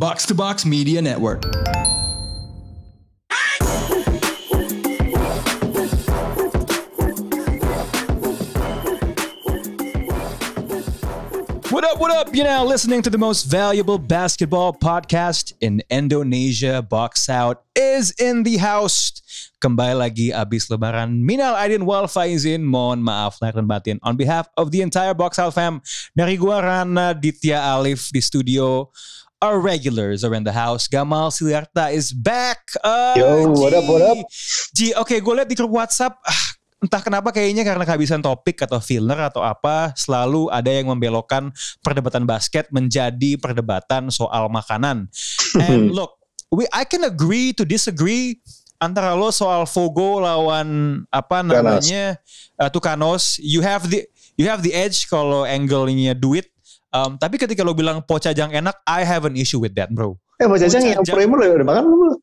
Box to Box Media Network. What up, what up? You're now listening to the most valuable basketball podcast in Indonesia. Box Out is in the house. Kembali lagi abis lebaran. Minal Aidin wal faizin. Mohon maaf lahir dan batin. On behalf of the entire Box Out fam. Dari gua Rana Ditya Alif di studio. Our regulars are in the house. Gamal Siliarta is back. Uh, Yo, what up, what up? Ji, oke gue liat di grup WhatsApp. ah, entah kenapa kayaknya karena kehabisan topik atau filler atau apa. Selalu ada yang membelokkan perdebatan basket menjadi perdebatan soal makanan. And look, we I can agree to disagree antara lo soal Fogo lawan apa namanya uh, Tukanos. You have the you have the edge kalau angle-nya duit. Um, tapi ketika lo bilang pocajang enak, I have an issue with that, bro. Eh, Mas Jajang yang premier udah makan belum?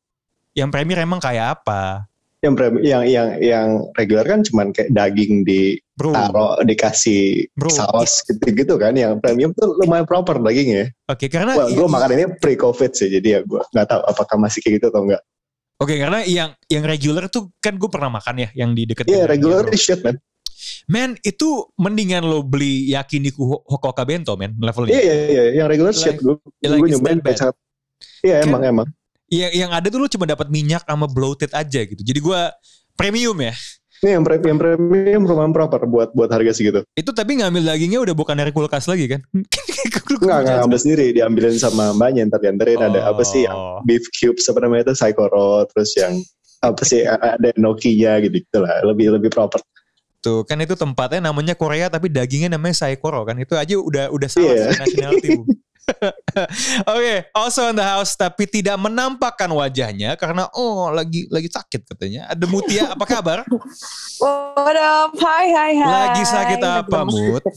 Yang premier emang kayak apa? Yang premier, yang yang yang regular kan cuman kayak daging di Bro, taro dikasih Bro. saus gitu-gitu kan. Yang premium tuh lumayan proper dagingnya. oke karena Wah, gue makan ini pre-covid sih, jadi ya gue nggak tahu apakah masih kayak gitu atau enggak. Oke, karena yang yang regular tuh kan gue pernah makan ya, yang di deket. Iya, dengan regular Bro. is shit man. Man, itu mendingan lo beli yakiniku Ho- Hokoka Bento, man, levelnya. Iya iya iya, yang regular Like- shit gue like gue nyobain kayak Iya Kan- emang emang. Yang yang ada tuh lo cuma dapat minyak sama bloated aja gitu. Jadi gue premium ya. Ini yang premium yang premium lumayan proper buat buat harga segitu. Itu tapi ngambil dagingnya udah bukan dari kulkas lagi kan? Enggak enggak ngambil sendiri, diambilin sama mbaknya ntar dianterin ada apa sih yang Oh. beef cubes apa namanya itu saikoro terus yang apa sih ada Nokia gitu gitu lah lebih lebih proper Tuh, kan itu tempatnya namanya Korea tapi dagingnya namanya Saikoro kan. Itu aja udah udah salah Iya. sih nationality. Bu. Oke, also in the house tapi tidak menampakkan wajahnya karena oh lagi lagi sakit katanya. Ada Mutia, apa kabar? What up? Hai, hai, hai. Lagi sakit apa, Mut? gitu.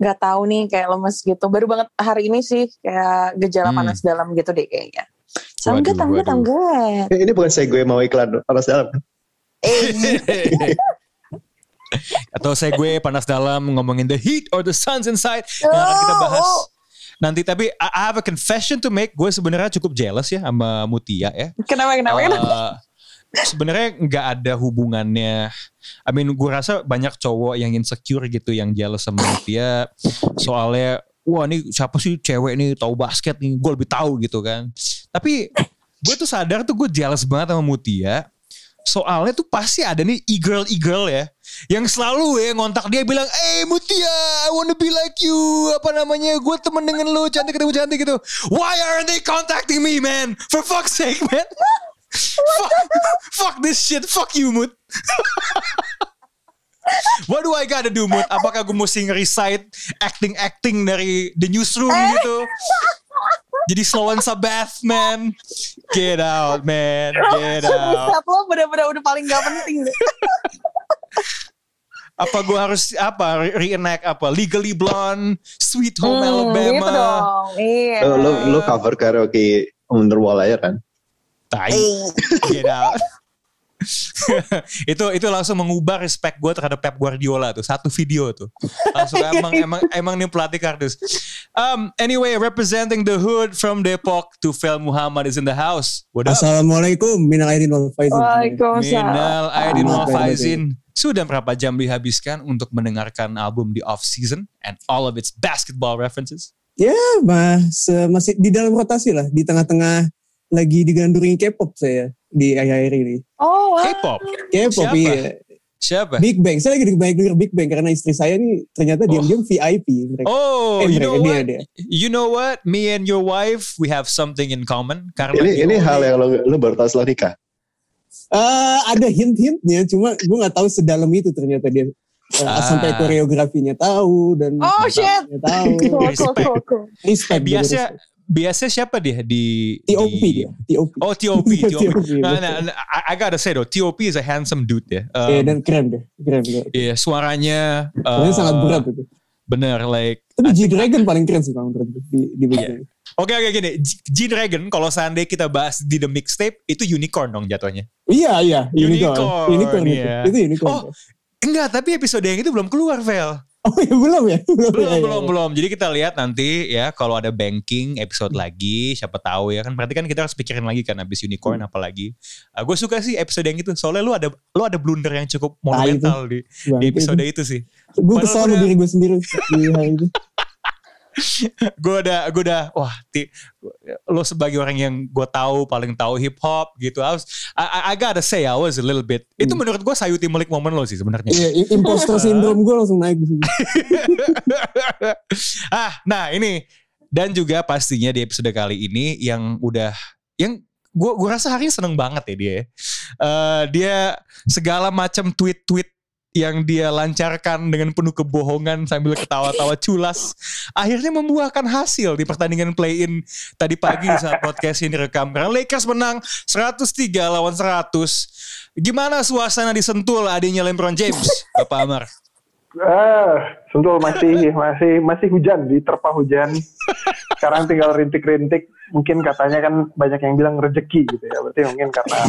Gak tahu nih, kayak lemes gitu. Baru banget hari ini sih, kayak gejala Hmm. panas dalam gitu deh kayaknya. Good, I'm good. Eh, ini bukan saya gue mau iklan panas dalam Eh, Atau saya gue panas dalam ngomongin the heat or the suns inside yang akan kita bahas Oh, nanti. Tapi I have a confession to make. Gue sebenarnya cukup jealous ya sama Mutia ya. kenapa, kenapa, kenapa? Uh, sebenarnya nggak ada hubungannya. I mean, gue rasa banyak cowok yang insecure gitu, yang jealous sama Mutia. Soalnya, wah ini siapa sih cewek nih tahu basket nih, gue lebih tahu gitu kan. Tapi gue tuh sadar tuh gue jealous banget sama Mutia. Soalnya tuh pasti ada nih e-girl e-girl ya. Yang selalu ya ngontak dia bilang, Eh Mutia, I wanna be like you. Apa namanya, gue temen dengan lu, cantik ketemu cantik gitu. Why aren't they contacting me man? For fuck's sake man. fuck, fuck this shit. Fuck you, Mut. What do I gotta do, Mut? Apakah gue mesti nge-recite acting-acting dari The Newsroom gitu? Jadi Sloan Sabath, man. Get out, man. Get out. Lo bener-bener udah paling gak penting. Apa gue harus, apa, re- reenact apa? Legally Blonde, Sweet Home Hmm, Alabama. Gitu dong, iya. lo, lo, lo cover karaoke Underwall aja kan Tai. Get out. itu itu langsung mengubah respect gue terhadap Pep Guardiola tuh satu video tuh langsung emang emang emang nih pelatih kardus um anyway representing the hood from Depok to Fel Muhammad is in the house what up Assalamualaikum, minal aidin wal faizin. Waalaikumsalam. Minal Aidin wal Faizin sudah berapa jam dihabiskan untuk mendengarkan album di off season and all of its basketball references Ya, mas, eh, masih di dalam rotasi lah, di tengah-tengah lagi digandrungi K-pop saya di akhir-akhir ini. Oh, wow. K-pop K-pop Siapa? iya. siapa Big Bang, saya lagi banyak denger Big Bang karena istri saya nih ternyata diam-diam VIP. Mereka. oh Eh, you mereka, know dia, what dia. you know what me and your wife we have something in common karena ini ini hal yang lo, lo baru tahu setelah nikah Eh, ada hint-hintnya, cuma gue nggak tahu sedalam itu ternyata dia. Eh, Ah. Sampai koreografinya tahu dan Oh, shit. tahu. Respect. Respect. biasa respect. biasa siapa dia di TOP di- dia, TOP. Oh TOP, TOP. Nah, nah, nah, I, I gotta say though, TOP is a handsome dude ya. Um, Iya, dan keren deh, keren. keren. iya, suaranya Soalnya uh, sangat berat itu. Bener, like Tapi G-Dragon paling keren sih Bang menurut di, di Iya. Bang. Oke oke gini, G-Dragon kalau seandainya kita bahas di the mixtape itu unicorn dong jatuhnya. Iya, iya. Unicorn, Unicorn. Unicorn itu. iya. Itu unicorn. Oh, Enggak, tapi episode yang itu belum keluar, Vel. Oh ya belum ya? Belum, Belum, ya, belum, ya. belum. Jadi kita lihat nanti ya kalau ada banking episode lagi, siapa tahu ya kan. Berarti kan kita harus pikirin lagi kan abis unicorn apalagi. gue suka sih episode yang itu. Soalnya lu ada lu ada blunder yang cukup monumental di, di Bangke episode itu. itu sih. Gue kesal sama diri gue sendiri di hari itu. gue udah gue udah wah ti, lo sebagai orang yang gue tahu paling tahu hip hop gitu I, was, I, I- gotta say I was a little bit itu Hmm. menurut gue sayuti melik momen lo sih sebenarnya Iya, i- imposter syndrome gue langsung naik di sini. ah nah ini dan juga pastinya di episode kali ini yang udah yang gue gue rasa hari ini seneng banget ya dia Eh, dia segala macam tweet-tweet yang dia lancarkan dengan penuh kebohongan sambil ketawa-tawa culas akhirnya membuahkan hasil di pertandingan play-in tadi pagi saat podcast ini rekam karena Lakers menang 103 lawan 100 gimana suasana di Sentul adanya LeBron James Bapak Amar Ah, Sentul masih masih masih hujan, diterpa hujan. Sekarang tinggal rintik-rintik. Mungkin katanya kan banyak yang bilang rezeki gitu ya. Berarti mungkin karena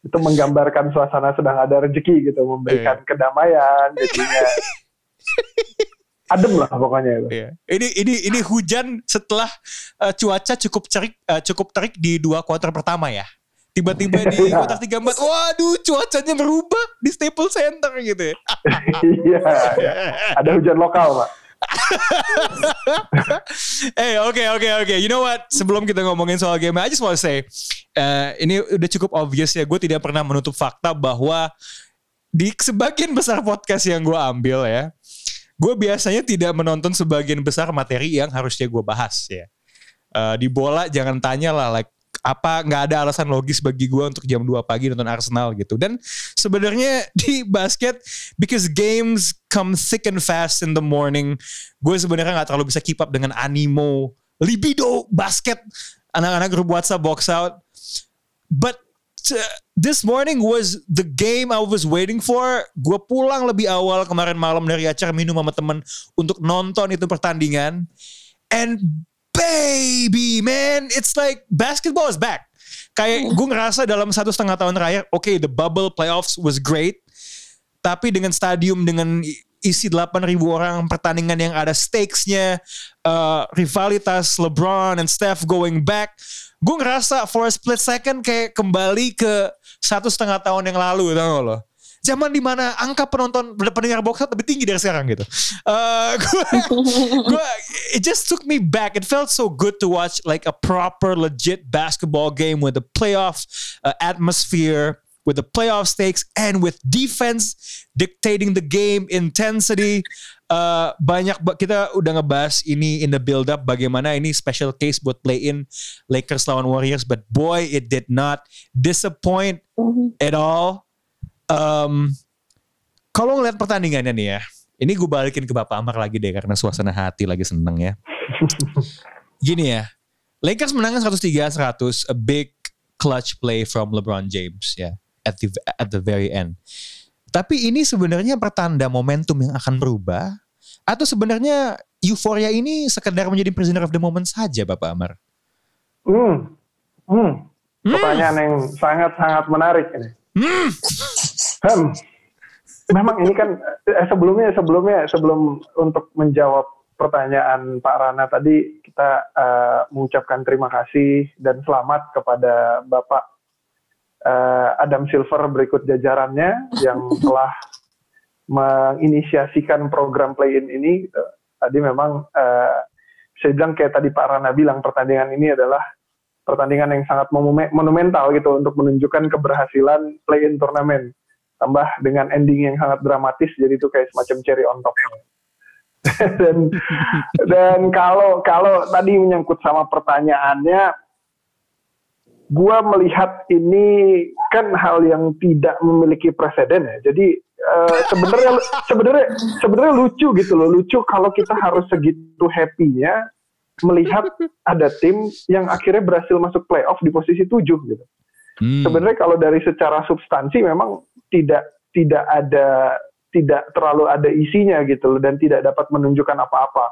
itu menggambarkan suasana sedang ada rezeki gitu, memberikan kedamaian, jadinya adem lah pokoknya itu. Iya. Ini ini ini hujan setelah eh, cuaca cukup cerik eh, cukup terik di dua kuarter pertama ya. Tiba-tiba di Iya. kuarter 34, waduh cuacanya berubah di Staples Center gitu ya. Iya, iya. ada hujan lokal pak. Eh oke oke oke. You know what? Sebelum kita ngomongin soal game, I just want to say eh, ini udah cukup obvious ya. Gue tidak pernah menutup fakta bahwa di sebagian besar podcast yang gue ambil ya, gue biasanya tidak menonton sebagian besar materi yang harusnya gue bahas ya. Eh, di bola jangan tanya lah like apa nggak ada alasan logis bagi gue untuk jam 2 pagi nonton Arsenal gitu dan sebenarnya di basket because games come thick and fast in the morning gue sebenarnya nggak terlalu bisa keep up dengan animo libido basket. Anak-anak grup WhatsApp box out. But uh, this morning was the game I was waiting for. Gue pulang lebih awal kemarin malam dari acara minum sama temen untuk nonton itu pertandingan. And baby man it's like basketball is back kayak gue ngerasa dalam satu setengah tahun terakhir oke the bubble playoffs was great. Tapi dengan stadium dengan isi 8.000 orang pertandingan yang ada stakesnya uh, rivalitas LeBron and Steph going back gue ngerasa for a split second kayak kembali ke satu setengah tahun yang lalu tau gak lo zaman di mana angka penonton pendengar box out lebih tinggi dari sekarang gitu. Eh, gue gue it just took me back. It felt so good to watch like a proper legit basketball game with a playoff uh, atmosphere with the playoff stakes and with defense dictating the game intensity. Uh, banyak ba- kita udah ngebahas ini in the build up bagaimana ini special case buat play in Lakers lawan Warriors but boy it did not disappoint at all um, kalau ngeliat pertandingannya nih ya ini gue balikin ke Bapak Amar lagi deh karena suasana hati lagi seneng ya gini ya Lakers menang 103-100 a big clutch play from LeBron James ya at the at the very end tapi ini sebenarnya pertanda momentum yang akan berubah atau sebenarnya euforia ini sekedar menjadi prisoner of the moment saja Bapak Amar Hmm, hmm. Pertanyaan yang sangat-sangat menarik ini. Hmm. Hmm. Memang ini kan eh, sebelumnya sebelumnya sebelum untuk menjawab pertanyaan Pak Rana tadi kita eh, mengucapkan terima kasih dan selamat kepada Bapak eh, Adam Silver berikut jajarannya yang telah menginisiasikan program play-in ini. gitu. Tadi memang eh, saya bilang kayak tadi Pak Rana bilang pertandingan ini adalah pertandingan yang sangat monume- monumental gitu untuk menunjukkan keberhasilan play-in turnamen tambah dengan ending yang sangat dramatis jadi itu kayak semacam cherry on top. Dan dan kalau kalau tadi menyangkut sama pertanyaannya gua melihat ini kan hal yang tidak memiliki presiden ya. Jadi eh, sebenarnya sebenarnya sebenarnya lucu gitu loh. Lucu kalau kita harus segitu happy-nya melihat ada tim yang akhirnya berhasil masuk playoff di posisi 7 gitu. Hmm. sebenarnya kalau dari secara substansi memang tidak tidak ada tidak terlalu ada isinya gitu loh dan tidak dapat menunjukkan apa-apa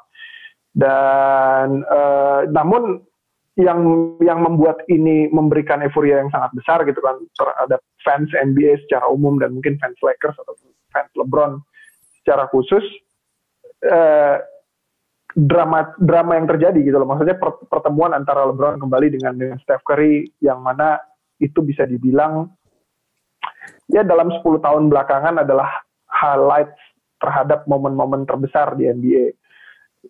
dan eh, namun yang yang membuat ini memberikan euforia yang sangat besar gitu kan terhadap fans NBA secara umum dan mungkin fans Lakers atau fans LeBron secara khusus eh, drama drama yang terjadi gitu loh. Maksudnya per- pertemuan antara LeBron kembali dengan dengan Steph Curry yang mana itu bisa dibilang ya dalam 10 tahun belakangan adalah highlights terhadap momen-momen terbesar di NBA.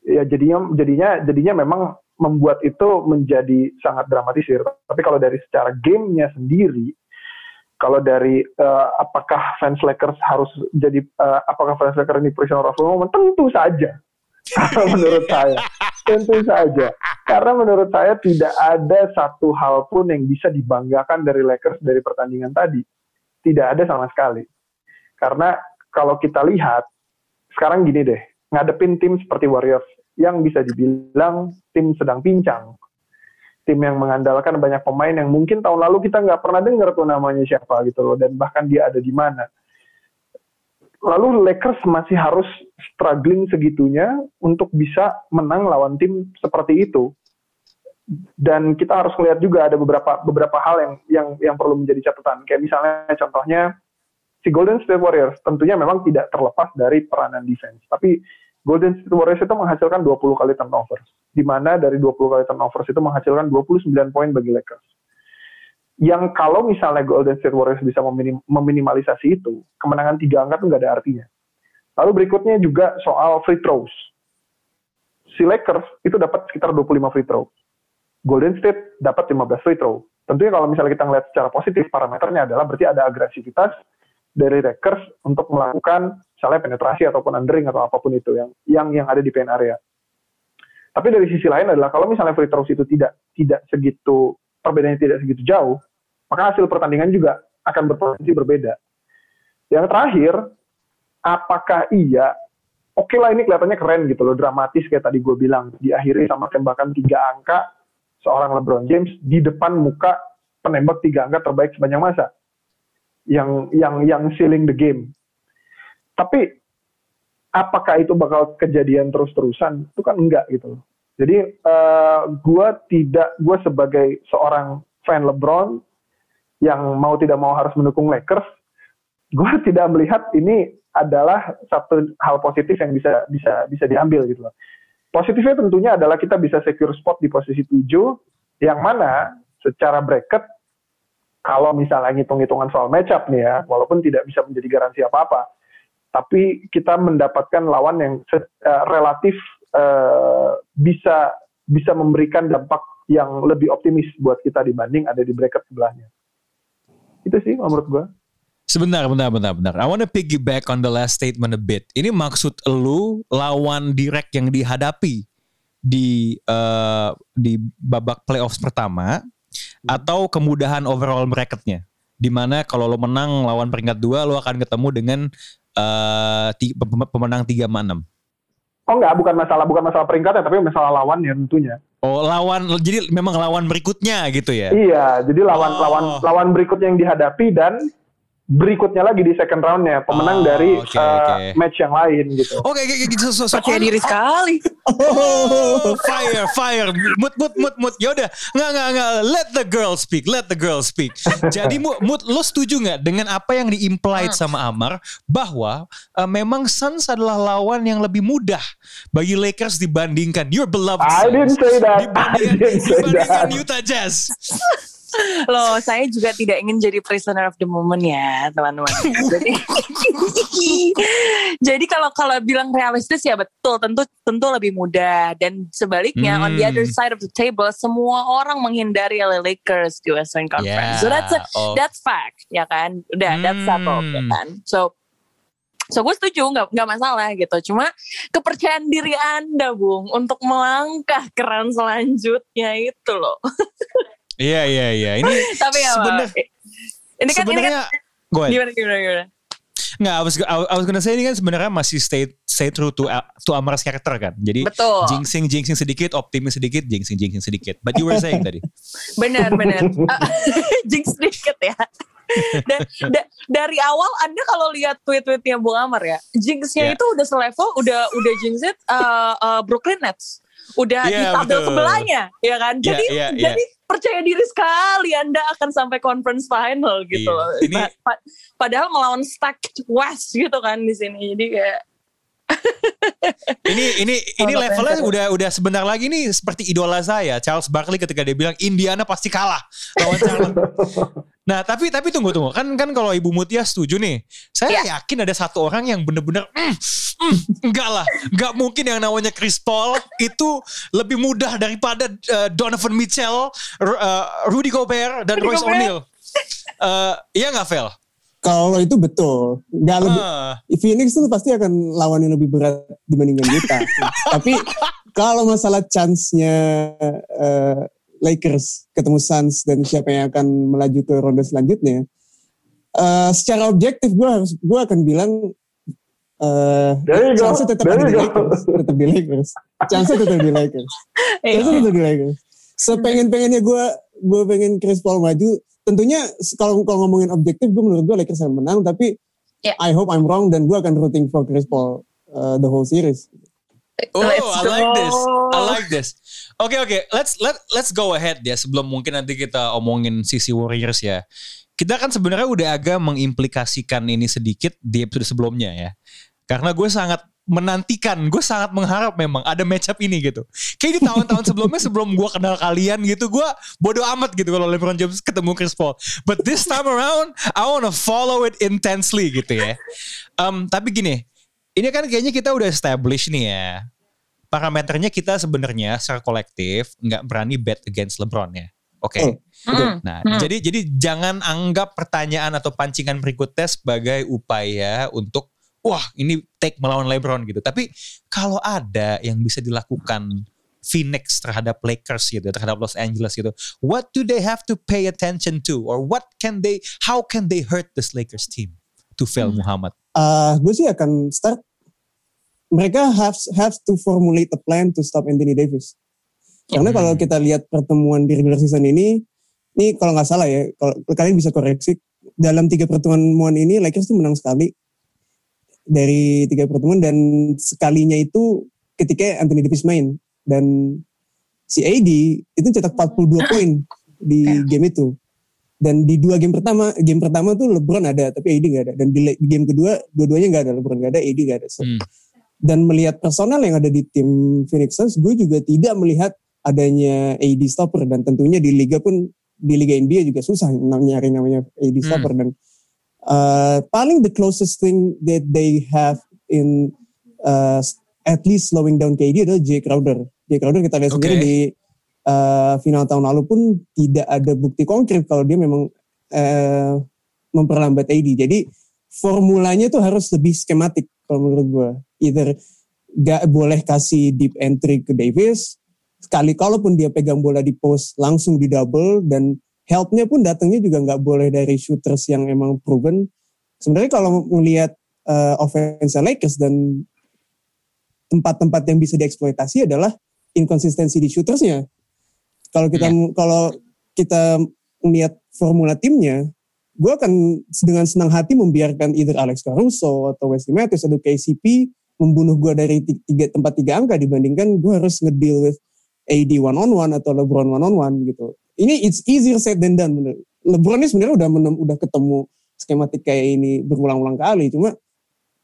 Ya jadinya jadinya jadinya memang membuat itu menjadi sangat dramatisir. Tapi kalau dari secara gamenya sendiri, kalau dari eh, apakah fans Lakers harus jadi eh, apakah fans Lakers ini prisoner of moment? Tentu saja. Menurut saya, tentu saja. Karena menurut saya tidak ada satu hal pun yang bisa dibanggakan dari Lakers dari pertandingan tadi. Tidak ada sama sekali. Karena kalau kita lihat sekarang gini deh, ngadepin tim seperti Warriors yang bisa dibilang tim sedang pincang. Tim yang mengandalkan banyak pemain yang mungkin tahun lalu kita nggak pernah dengar tuh namanya siapa gitu loh, dan bahkan dia ada di mana. Lalu Lakers masih harus struggling segitunya untuk bisa menang lawan tim seperti itu. Dan kita harus melihat juga ada beberapa beberapa hal yang yang yang perlu menjadi catatan. Kayak misalnya contohnya si Golden State Warriors tentunya memang tidak terlepas dari peranan defense. Tapi Golden State Warriors itu menghasilkan 20 kali turnover. Di mana dari 20 kali turnover itu menghasilkan 29 poin bagi Lakers. Yang kalau misalnya Golden State Warriors bisa meminim, meminimalisasi itu, kemenangan tiga angka itu nggak ada artinya. Lalu berikutnya juga soal free throws. Si Lakers itu dapat sekitar 25 free throw. Golden State dapat 15 free throw. Tentunya kalau misalnya kita ngeliat secara positif parameternya adalah berarti ada agresivitas dari Lakers untuk melakukan misalnya penetrasi ataupun undering atau apa pun itu yang yang yang ada di paint area. Tapi dari sisi lain adalah kalau misalnya free throws itu tidak tidak segitu perbedaannya tidak segitu jauh, maka hasil pertandingan juga akan berpotensi berbeda. Yang terakhir, apakah iya oke lah ini kelihatannya keren gitu loh, dramatis kayak tadi gue bilang, diakhiri sama tembakan tiga angka seorang LeBron James di depan muka penembak tiga angka terbaik sepanjang masa yang yang yang sealing the game. Tapi apakah itu bakal kejadian terus-terusan? Itu kan enggak gitu. Jadi uh, gue tidak, gue sebagai seorang fan LeBron yang mau tidak mau harus mendukung Lakers, gue tidak melihat ini adalah satu hal positif yang bisa bisa bisa diambil gitu loh. Positifnya tentunya adalah kita bisa secure spot di posisi 7 yang mana secara bracket kalau misalnya ngitung-hitungan soal matchup nih ya, walaupun tidak bisa menjadi garansi apa-apa, tapi kita mendapatkan lawan yang uh, relatif uh, bisa bisa memberikan dampak yang lebih optimis buat kita dibanding ada di bracket sebelahnya. Itu sih menurut gue. Sebentar, bentar, bentar, bentar. I want to piggyback on the last statement a bit. Ini maksud lu lawan direct yang dihadapi di uh, di babak playoffs pertama hmm. atau kemudahan overall bracketnya? Di mana kalau lo menang lawan peringkat dua, lo akan ketemu dengan uh, pemenang tiga enam. Oh enggak, bukan masalah bukan masalah peringkatnya, tapi masalah lawan ya tentunya. Oh lawan, jadi memang lawan berikutnya gitu ya? Iya, jadi lawan oh. lawan lawan berikutnya yang dihadapi dan berikutnya lagi di second roundnya pemenang oh, dari okay, uh, okay. match yang lain gitu. Oke, okay, okay, so, so, so, percaya diri sekali. Oh, fire, fire, mut, mut, mut, mut. Yaudah, nggak, nggak, nggak. Let the girl speak, let the girl speak. Jadi, mut, mut lo setuju nggak dengan apa yang diimplied hmm. sama Amar bahwa uh, memang Suns adalah lawan yang lebih mudah bagi Lakers dibandingkan your beloved Suns. I didn't say that. Dibandingkan, I didn't say dibandingkan that. Utah Jazz. Loh, saya juga tidak ingin jadi prisoner of the moment ya, teman-teman. jadi, jadi kalau kalau bilang realistis ya betul, tentu tentu lebih mudah. Dan sebaliknya, hmm. on the other hmm. side of the table, semua orang menghindari LA Lakers di Western Conference. Yeah. So that's a, oh. that's fact, ya kan? Udah, hmm. that's settled, ya kan? So So gue setuju nggak nggak masalah gitu. Cuma kepercayaan diri anda, Bung, untuk melangkah ke round selanjutnya itu loh. Iya iya iya. Ini tapi ya sebenernya, ini kan sebenarnya ini kan, gimana gimana gimana. Nggak, I was, I was gonna say ini kan sebenarnya masih stay stay true to to Amar's character kan. Jadi Betul. jinxing jinxing sedikit, optimis sedikit, jinxing jinxing sedikit. But you were saying tadi. benar benar. jinx sedikit ya. Dan, da, dari awal Anda kalau lihat tweet-tweetnya Bung Amar ya, jinxnya yeah. itu udah selevel, udah udah jinx it uh, uh, Brooklyn Nets udah yeah, di tabel sebelahnya ya kan? Jadi yeah, yeah, jadi percaya diri sekali anda akan sampai conference final gitu yeah. Ini... padahal melawan stacked West gitu kan di sini. Jadi kayak ini ini ini levelnya udah udah sebentar lagi nih seperti idola saya Charles Barkley ketika dia bilang Indiana pasti kalah lawan Charlotte. nah tapi tapi tunggu tunggu kan kan kalau Ibu Mutia setuju nih, saya yeah. yakin ada satu orang yang bener-bener mm, mm, enggak lah, enggak mungkin yang namanya Chris Paul itu lebih mudah daripada uh, Donovan Mitchell, uh, Rudy Gobert dan Rudy Royce O'Neal. Uh, iya nggak Vel? Kalau itu betul, nggak lebih. Uh. Phoenix itu pasti akan lawan yang lebih berat dibandingkan kita. Tapi kalau masalah chance-nya uh, Lakers ketemu Suns dan siapa yang akan melaju ke ronde selanjutnya, uh, secara objektif gue harus gue akan bilang uh, chance tetap ada di Lakers, tetap di Lakers, chance tetap di Lakers, chance tetap di Lakers. Sepengen pengennya gue gue pengen Chris Paul maju, tentunya kalau kalau ngomongin objektif gue menurut gue Lakers akan menang, tapi yeah. I hope I'm wrong dan gue akan rooting for Chris Paul uh, the whole series. Oh, let's I like this. I like this. Oke okay, oke, okay. let's let let's go ahead ya sebelum mungkin nanti kita omongin sisi Warriors ya. Kita kan sebenarnya udah agak mengimplikasikan ini sedikit di episode sebelumnya ya. Karena gue sangat menantikan, gue sangat mengharap memang ada matchup ini gitu. Kayak di tahun-tahun sebelumnya sebelum gue kenal kalian gitu, gue bodoh amat gitu kalau LeBron James ketemu Chris Paul. But this time around, I wanna follow it intensely gitu ya. Um, tapi gini, ini kan kayaknya kita udah establish nih ya. Parameternya kita sebenarnya secara kolektif nggak berani bet against LeBron ya. Oke. Okay. Hmm. Nah, hmm. jadi jadi jangan anggap pertanyaan atau pancingan berikutnya sebagai upaya untuk wah ini take melawan LeBron gitu. Tapi kalau ada yang bisa dilakukan Phoenix terhadap Lakers gitu, terhadap Los Angeles gitu. What do they have to pay attention to or what can they how can they hurt this Lakers team to fail hmm. Muhammad? Uh, gue sih akan start mereka have have to formulate a plan to stop Anthony Davis. Karena kalau hmm. kita lihat pertemuan di regular season ini, ini kalau nggak salah ya, kalau kalian bisa koreksi, dalam tiga pertemuan ini Lakers tuh menang sekali dari tiga pertemuan dan sekalinya itu ketika Anthony Davis main dan si AD itu cetak 42 poin di game itu. Dan di dua game pertama, game pertama tuh LeBron ada tapi AD nggak ada. Dan di game kedua dua-duanya nggak ada, LeBron nggak ada, AD nggak ada. So, hmm dan melihat personal yang ada di tim Phoenix Suns, gue juga tidak melihat adanya AD stopper dan tentunya di liga pun di liga NBA juga susah nyari namanya AD hmm. stopper hmm. dan uh, paling the closest thing that they have in uh, at least slowing down KD adalah Jay Crowder. Jay Crowder kita lihat okay. sendiri di uh, final tahun lalu pun tidak ada bukti konkret kalau dia memang uh, memperlambat AD. Jadi formulanya itu harus lebih skematik kalau menurut gue either gak boleh kasih deep entry ke Davis sekali kalaupun dia pegang bola di post langsung di double dan helpnya pun datangnya juga nggak boleh dari shooters yang emang proven sebenarnya kalau melihat uh, offense Lakers dan tempat-tempat yang bisa dieksploitasi adalah inkonsistensi di shootersnya kalau kita yeah. kalau kita melihat formula timnya gue akan dengan senang hati membiarkan either Alex Caruso atau Wesley Matthews atau KCP membunuh gue dari tiga, tempat tiga angka dibandingkan gue harus ngedeal with AD one on one atau LeBron one on one gitu. Ini it's easier said than done. Bener. LeBron ini sebenarnya udah menem, udah ketemu skematik kayak ini berulang-ulang kali. Cuma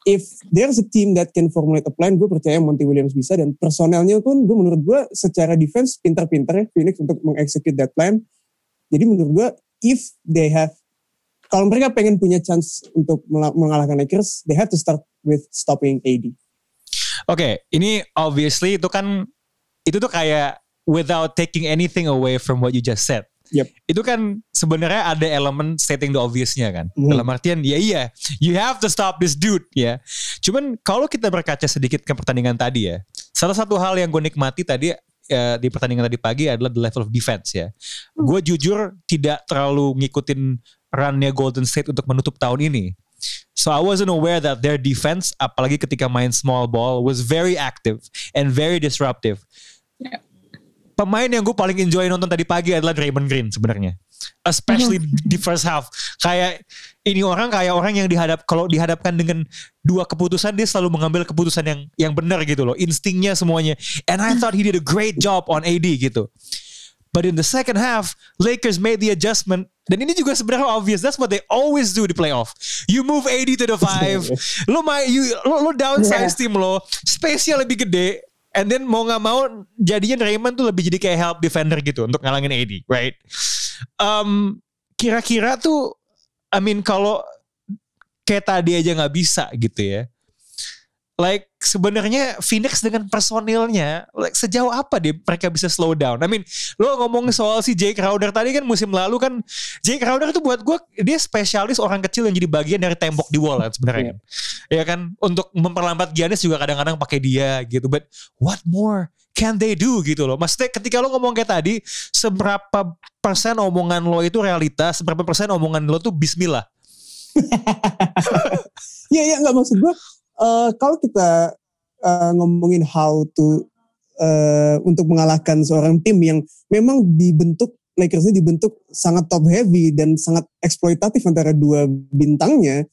if there's a team that can formulate a plan, gue percaya Monty Williams bisa dan personelnya pun gue menurut gue secara defense pintar-pintar ya Phoenix untuk mengexecute that plan. Jadi menurut gue if they have kalau mereka pengen punya chance untuk mengalahkan Lakers, they have to start with stopping AD. Oke, okay, ini obviously itu kan itu tuh kayak without taking anything away from what you just said. Yep. Itu kan sebenarnya ada elemen stating the obviousnya kan. Mm. Dalam artian ya iya, you have to stop this dude ya. Cuman kalau kita berkaca sedikit ke pertandingan tadi ya, salah satu hal yang gue nikmati tadi ya, di pertandingan tadi pagi adalah the level of defense ya. Mm. Gue jujur tidak terlalu ngikutin runnya Golden State untuk menutup tahun ini. So I wasn't aware that their defense, apalagi ketika main small ball, was very active and very disruptive. Pemain yang gue paling enjoy nonton tadi pagi adalah Draymond Green sebenarnya. Especially mm-hmm. di first half. Kayak ini orang kayak orang yang dihadap kalau dihadapkan dengan dua keputusan dia selalu mengambil keputusan yang yang benar gitu loh. Instingnya semuanya. And I thought he did a great job on AD gitu. But in the second half, Lakers made the adjustment. Dan ini juga sebenarnya obvious. That's what they always do di playoff. You move AD to the five. lo main, you, lo, lo downsize yeah. tim lo. Space-nya lebih gede. And then mau nggak mau jadinya Raymond tuh lebih jadi kayak help defender gitu untuk ngalangin AD, right? Um, kira-kira tuh, I mean kalau kayak tadi aja nggak bisa gitu ya like sebenarnya Phoenix dengan personilnya like sejauh apa dia mereka bisa slow down? I mean lo ngomong soal si Jake Crowder tadi kan musim lalu kan Jake Crowder itu buat gue dia spesialis orang kecil yang jadi bagian dari tembok di wall kan sebenarnya. Yeah. ya kan? Untuk memperlambat Giannis juga kadang-kadang pakai dia gitu. But what more can they do gitu loh? Maksudnya ketika lo ngomong kayak tadi seberapa persen omongan lo itu realitas seberapa persen omongan lo tuh bismillah? Iya, iya, nggak maksud gue uh, kalau kita uh, ngomongin how to uh, untuk mengalahkan seorang tim yang memang dibentuk Lakers ini dibentuk sangat top heavy dan sangat eksploitatif antara dua bintangnya,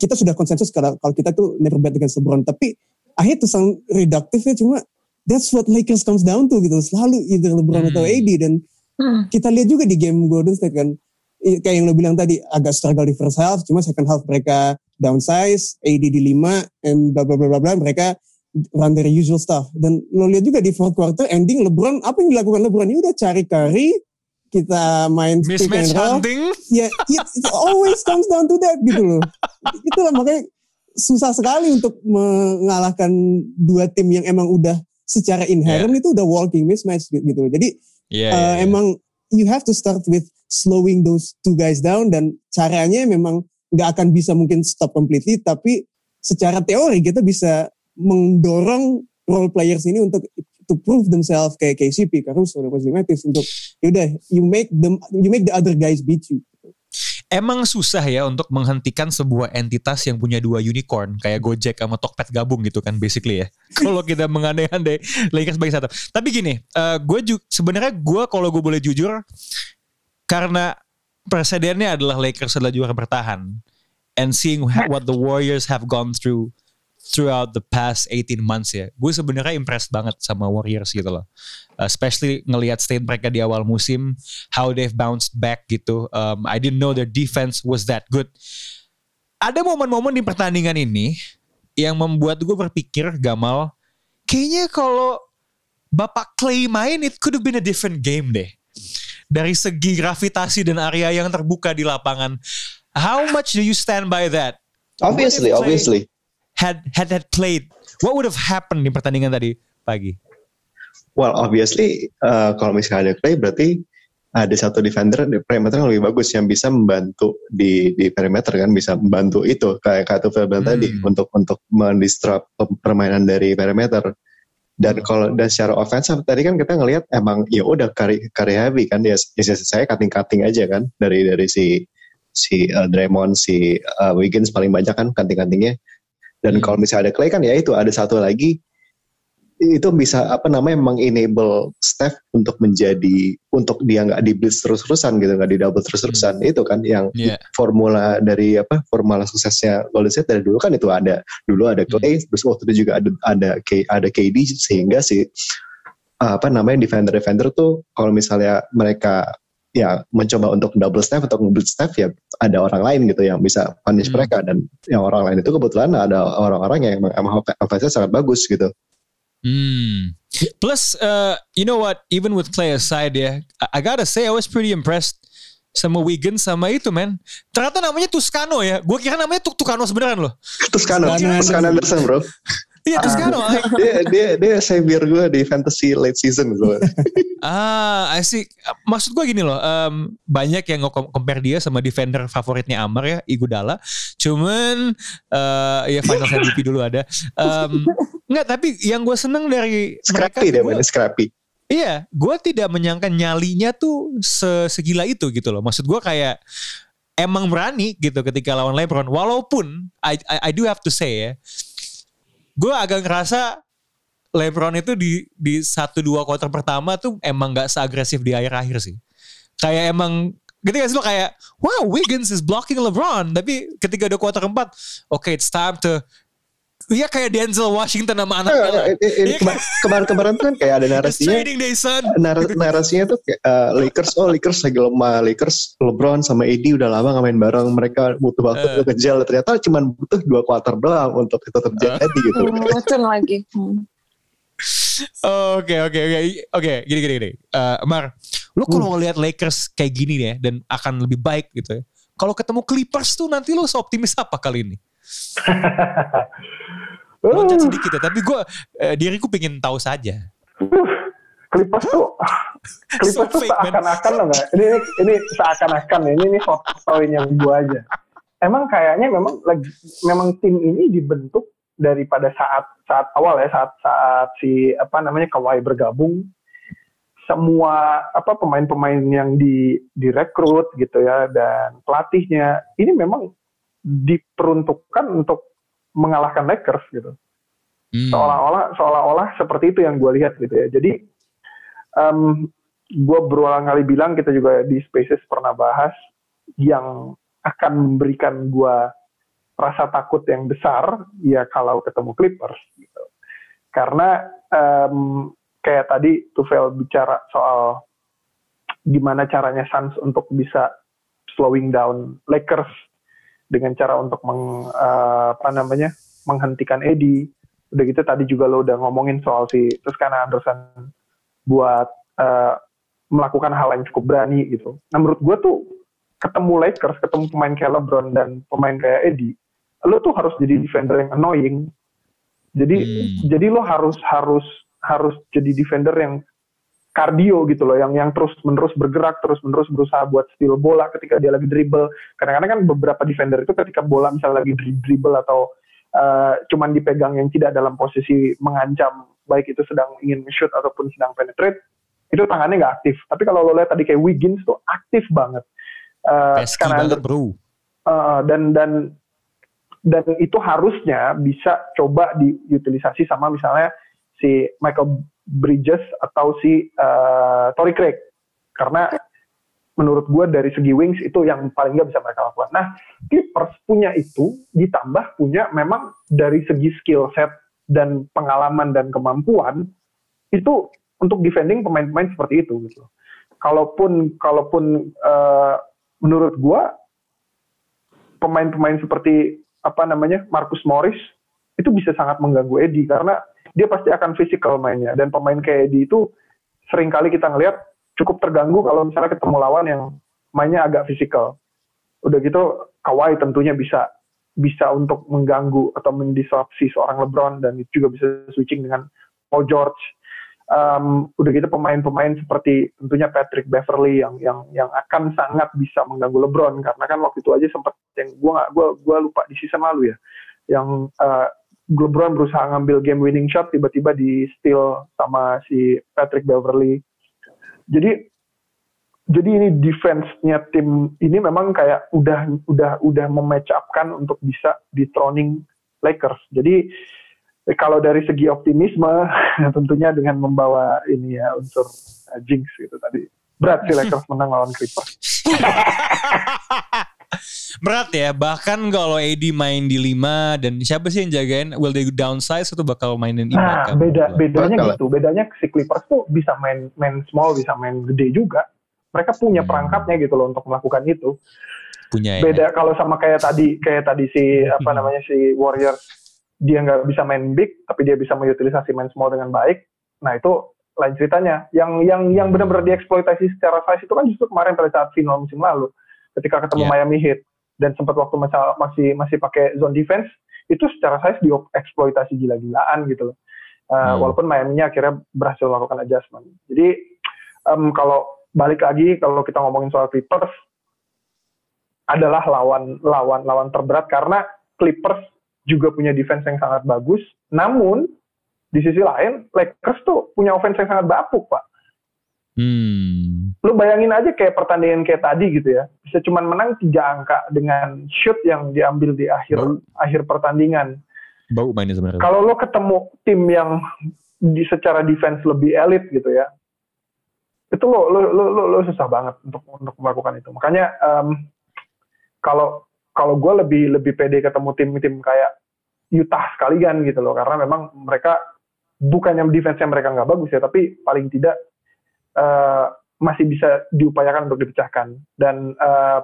kita sudah konsensus kalau, kalau kita tuh never bet dengan LeBron. Tapi I hate to sound reductive ya, cuma that's what Lakers comes down to gitu. Selalu either LeBron hmm. atau AD dan hmm. kita lihat juga di game Golden State kan, kayak yang lo bilang tadi agak struggle di first half, cuma second half mereka downsize, AD di 5, and bla bla bla bla mereka run their usual stuff. Dan lo lihat juga di fourth quarter ending LeBron, apa yang dilakukan LeBron? ini udah cari Curry, kita main pick and roll. Ya, yeah, it, always comes down to that gitu loh. Itulah makanya susah sekali untuk mengalahkan dua tim yang emang udah secara inherent yeah. itu udah walking mismatch gitu. Jadi yeah, uh, yeah, yeah. emang you have to start with slowing those two guys down dan caranya memang nggak akan bisa mungkin stop completely tapi secara teori kita bisa mendorong role players ini untuk to prove themselves kayak KCP Caruso dan Wesley Matthews untuk yaudah you make them you make the other guys beat you Emang susah ya untuk menghentikan sebuah entitas yang punya dua unicorn kayak Gojek sama Tokped gabung gitu kan basically ya. kalau kita mengandai-andai Lakers sebagai satu. Tapi gini, uh, gue juga sebenarnya gue kalau gue boleh jujur karena presidennya adalah Lakers adalah juara bertahan and seeing what the Warriors have gone through throughout the past 18 months ya. Gue sebenarnya impressed banget sama Warriors gitu loh. Especially ngelihat state mereka di awal musim, how they've bounced back gitu. Um, I didn't know their defense was that good. Ada momen-momen di pertandingan ini yang membuat gue berpikir Gamal, kayaknya kalau Bapak Clay main, it could have been a different game deh dari segi gravitasi dan area yang terbuka di lapangan. How much do you stand by that? Obviously, obviously. Had had had played, what would have happened di pertandingan tadi pagi? Well, obviously, uh, kalau misalnya ada play berarti ada satu defender di perimeter yang lebih bagus yang bisa membantu di di perimeter kan bisa membantu itu kayak kata Febel hmm. tadi untuk untuk mendisrupt permainan dari perimeter dan kalau dan secara offensive tadi kan kita ngelihat emang ya udah carry carry heavy kan dia ya, saya cutting cutting aja kan dari dari si si uh, Draymond si uh, Wiggins paling banyak kan cutting cuttingnya dan hmm. kalau misalnya ada Clay kan ya itu ada satu lagi itu bisa apa namanya mengenable Steph untuk menjadi untuk dia nggak di blitz terus-terusan gitu nggak di double terus-terusan hmm. itu kan yang yeah. formula dari apa formula suksesnya Golden State dari dulu kan itu ada dulu ada hmm. Clay hmm. terus waktu itu juga ada ada ada KD sehingga si apa namanya defender defender tuh kalau misalnya mereka ya mencoba untuk double step atau blitz step ya ada orang lain gitu yang bisa punish hmm. mereka dan yang orang lain itu kebetulan ada orang-orang yang emang offense sangat bagus gitu. Hmm. Plus, uh, you know what? Even with Clay aside ya, I, I gotta say I was pretty impressed sama Wiggins sama itu man. Ternyata namanya Tuscano ya. Gue kira namanya Tuk Tukano sebenarnya loh. Tuscano, Tuscano Anderson bro. Iya terus kan dia dia dia savior gue di fantasy late season gue. ah, I see. Maksud gue gini loh, um, banyak yang compare dia sama defender favoritnya Amar ya, Igudala. Cuman uh, ya final MVP dulu ada. Um, enggak, tapi yang gue seneng dari Scrappy dia mana Scrappy. Iya, gue tidak menyangka nyalinya tuh segila itu gitu loh. Maksud gue kayak emang berani gitu ketika lawan LeBron. Walaupun I, I, I do have to say ya, gue agak ngerasa LeBron itu di di satu dua quarter pertama tuh emang gak seagresif di akhir-akhir sih. Kayak emang ketika itu kayak wow Wiggins is blocking LeBron tapi ketika udah quarter keempat oke okay, it's time to Iya kayak Denzel Washington sama anaknya. Nah, ini, ini kemar kemarin-kemaman kan kayak ada narasinya. day, son. Nar narasinya tuh kayak, uh, Lakers, oh Lakers lagi lemah. Lakers, LeBron sama AD udah lama gak main bareng. Mereka butuh waktu uh. untuk gel. Ternyata cuma butuh dua kuarter doang untuk itu terjadi uh. gitu. Hmm, lagi. Hmm. Oke oke oke oke gini gini gini. Uh, Mar, lu kalau hmm. ngeliat Lakers kayak gini ya dan akan lebih baik gitu ya. Kalau ketemu Clippers tuh nanti lu seoptimis apa kali ini? Loncat sedikit ya, tapi gue eh, diriku pengen tahu saja. Clippers tuh Clippers so tuh seakan-akan loh nggak? Ini ini seakan-akan ini ini foto yang gue aja. Emang kayaknya memang lagi memang tim ini dibentuk daripada saat saat awal ya saat saat si apa namanya Kawhi bergabung semua apa pemain-pemain yang di direkrut gitu ya dan pelatihnya ini memang diperuntukkan untuk mengalahkan Lakers gitu. Hmm. Seolah-olah seolah-olah seperti itu yang gue lihat gitu ya. Jadi um, gue berulang kali bilang kita juga di Spaces pernah bahas yang akan memberikan gue rasa takut yang besar ya kalau ketemu Clippers gitu. Karena um, kayak tadi Tufel bicara soal gimana caranya Suns untuk bisa slowing down Lakers dengan cara untuk meng, uh, apa namanya menghentikan Edi. Udah gitu tadi juga lo udah ngomongin soal si terus karena Anderson buat uh, melakukan hal yang cukup berani gitu. Nah menurut gue tuh ketemu Lakers, ketemu pemain kayak LeBron dan pemain kayak Edi, lo tuh harus jadi defender yang annoying. Jadi hmm. jadi lo harus harus harus jadi defender yang kardio gitu loh yang yang terus menerus bergerak terus menerus berusaha buat steal bola ketika dia lagi dribble. Kadang-kadang kan beberapa defender itu ketika bola misalnya lagi dribble atau uh, cuman dipegang yang tidak dalam posisi mengancam baik itu sedang ingin shoot ataupun sedang penetrate itu tangannya nggak aktif. Tapi kalau lo lihat tadi kayak Wiggins tuh aktif banget. Uh, karena banget bro. Uh, dan dan dan itu harusnya bisa coba diutilisasi sama misalnya si Michael Bridges atau si uh, Tory Craig karena menurut gue dari segi wings itu yang paling nggak bisa mereka lakukan. Nah, Clippers punya itu ditambah punya memang dari segi skill set dan pengalaman dan kemampuan itu untuk defending pemain-pemain seperti itu gitu. Kalaupun kalaupun uh, menurut gue pemain-pemain seperti apa namanya Marcus Morris itu bisa sangat mengganggu Eddie karena dia pasti akan fisikal mainnya dan pemain kayak Eddie itu sering kali kita ngelihat cukup terganggu kalau misalnya ketemu lawan yang mainnya agak fisikal. Udah gitu Kawhi tentunya bisa bisa untuk mengganggu atau mendisrupsi seorang LeBron dan juga bisa switching dengan Paul George. Um, udah gitu pemain-pemain seperti tentunya Patrick Beverly yang yang yang akan sangat bisa mengganggu LeBron karena kan waktu itu aja sempat yang gua gak, gua gua lupa di season lalu ya yang uh, LeBron berusaha ngambil game winning shot tiba-tiba di steal sama si Patrick Beverly. Jadi jadi ini defense-nya tim ini memang kayak udah udah udah mematch untuk bisa dethroning Lakers. Jadi kalau dari segi optimisme tentunya dengan membawa ini ya unsur uh, jinx gitu tadi. Berat sih Lakers menang lawan Clippers. Berat ya, bahkan kalau AD main di 5 dan siapa sih yang jagain will they downsize atau bakal mainin Ibaka? Nah, beda bedanya bakal. gitu. Bedanya si Clippers tuh bisa main main small, bisa main gede juga. Mereka punya hmm. perangkatnya gitu loh untuk melakukan itu. Punya ya. Beda kalau sama kayak tadi kayak tadi si apa namanya si Warriors dia nggak bisa main big tapi dia bisa mengutilisasi main small dengan baik. Nah, itu lain ceritanya. Yang yang yang benar-benar dieksploitasi secara size itu kan justru kemarin pada saat final musim lalu ketika ketemu yeah. Miami Heat dan sempat waktu masih masih pakai zone defense itu secara size dieksploitasi gila-gilaan gitu loh. Uh, hmm. Walaupun Miami-nya akhirnya berhasil melakukan adjustment. Jadi um, kalau balik lagi kalau kita ngomongin soal Clippers adalah lawan lawan lawan terberat karena Clippers juga punya defense yang sangat bagus. Namun di sisi lain Lakers tuh punya offense yang sangat bapuk, Pak. Hmm. Lu bayangin aja kayak pertandingan kayak tadi gitu ya. Bisa cuman menang tiga angka dengan shoot yang diambil di akhir Bau. akhir pertandingan. Bau mainnya sebenarnya. Kalau lo ketemu tim yang di secara defense lebih elit gitu ya. Itu lo lo lo lo, lo susah banget untuk untuk melakukan itu. Makanya um, kalau kalau gue lebih lebih pede ketemu tim-tim kayak Utah sekalian gitu loh karena memang mereka bukannya defense yang mereka nggak bagus ya tapi paling tidak uh, masih bisa diupayakan untuk dipecahkan dan uh,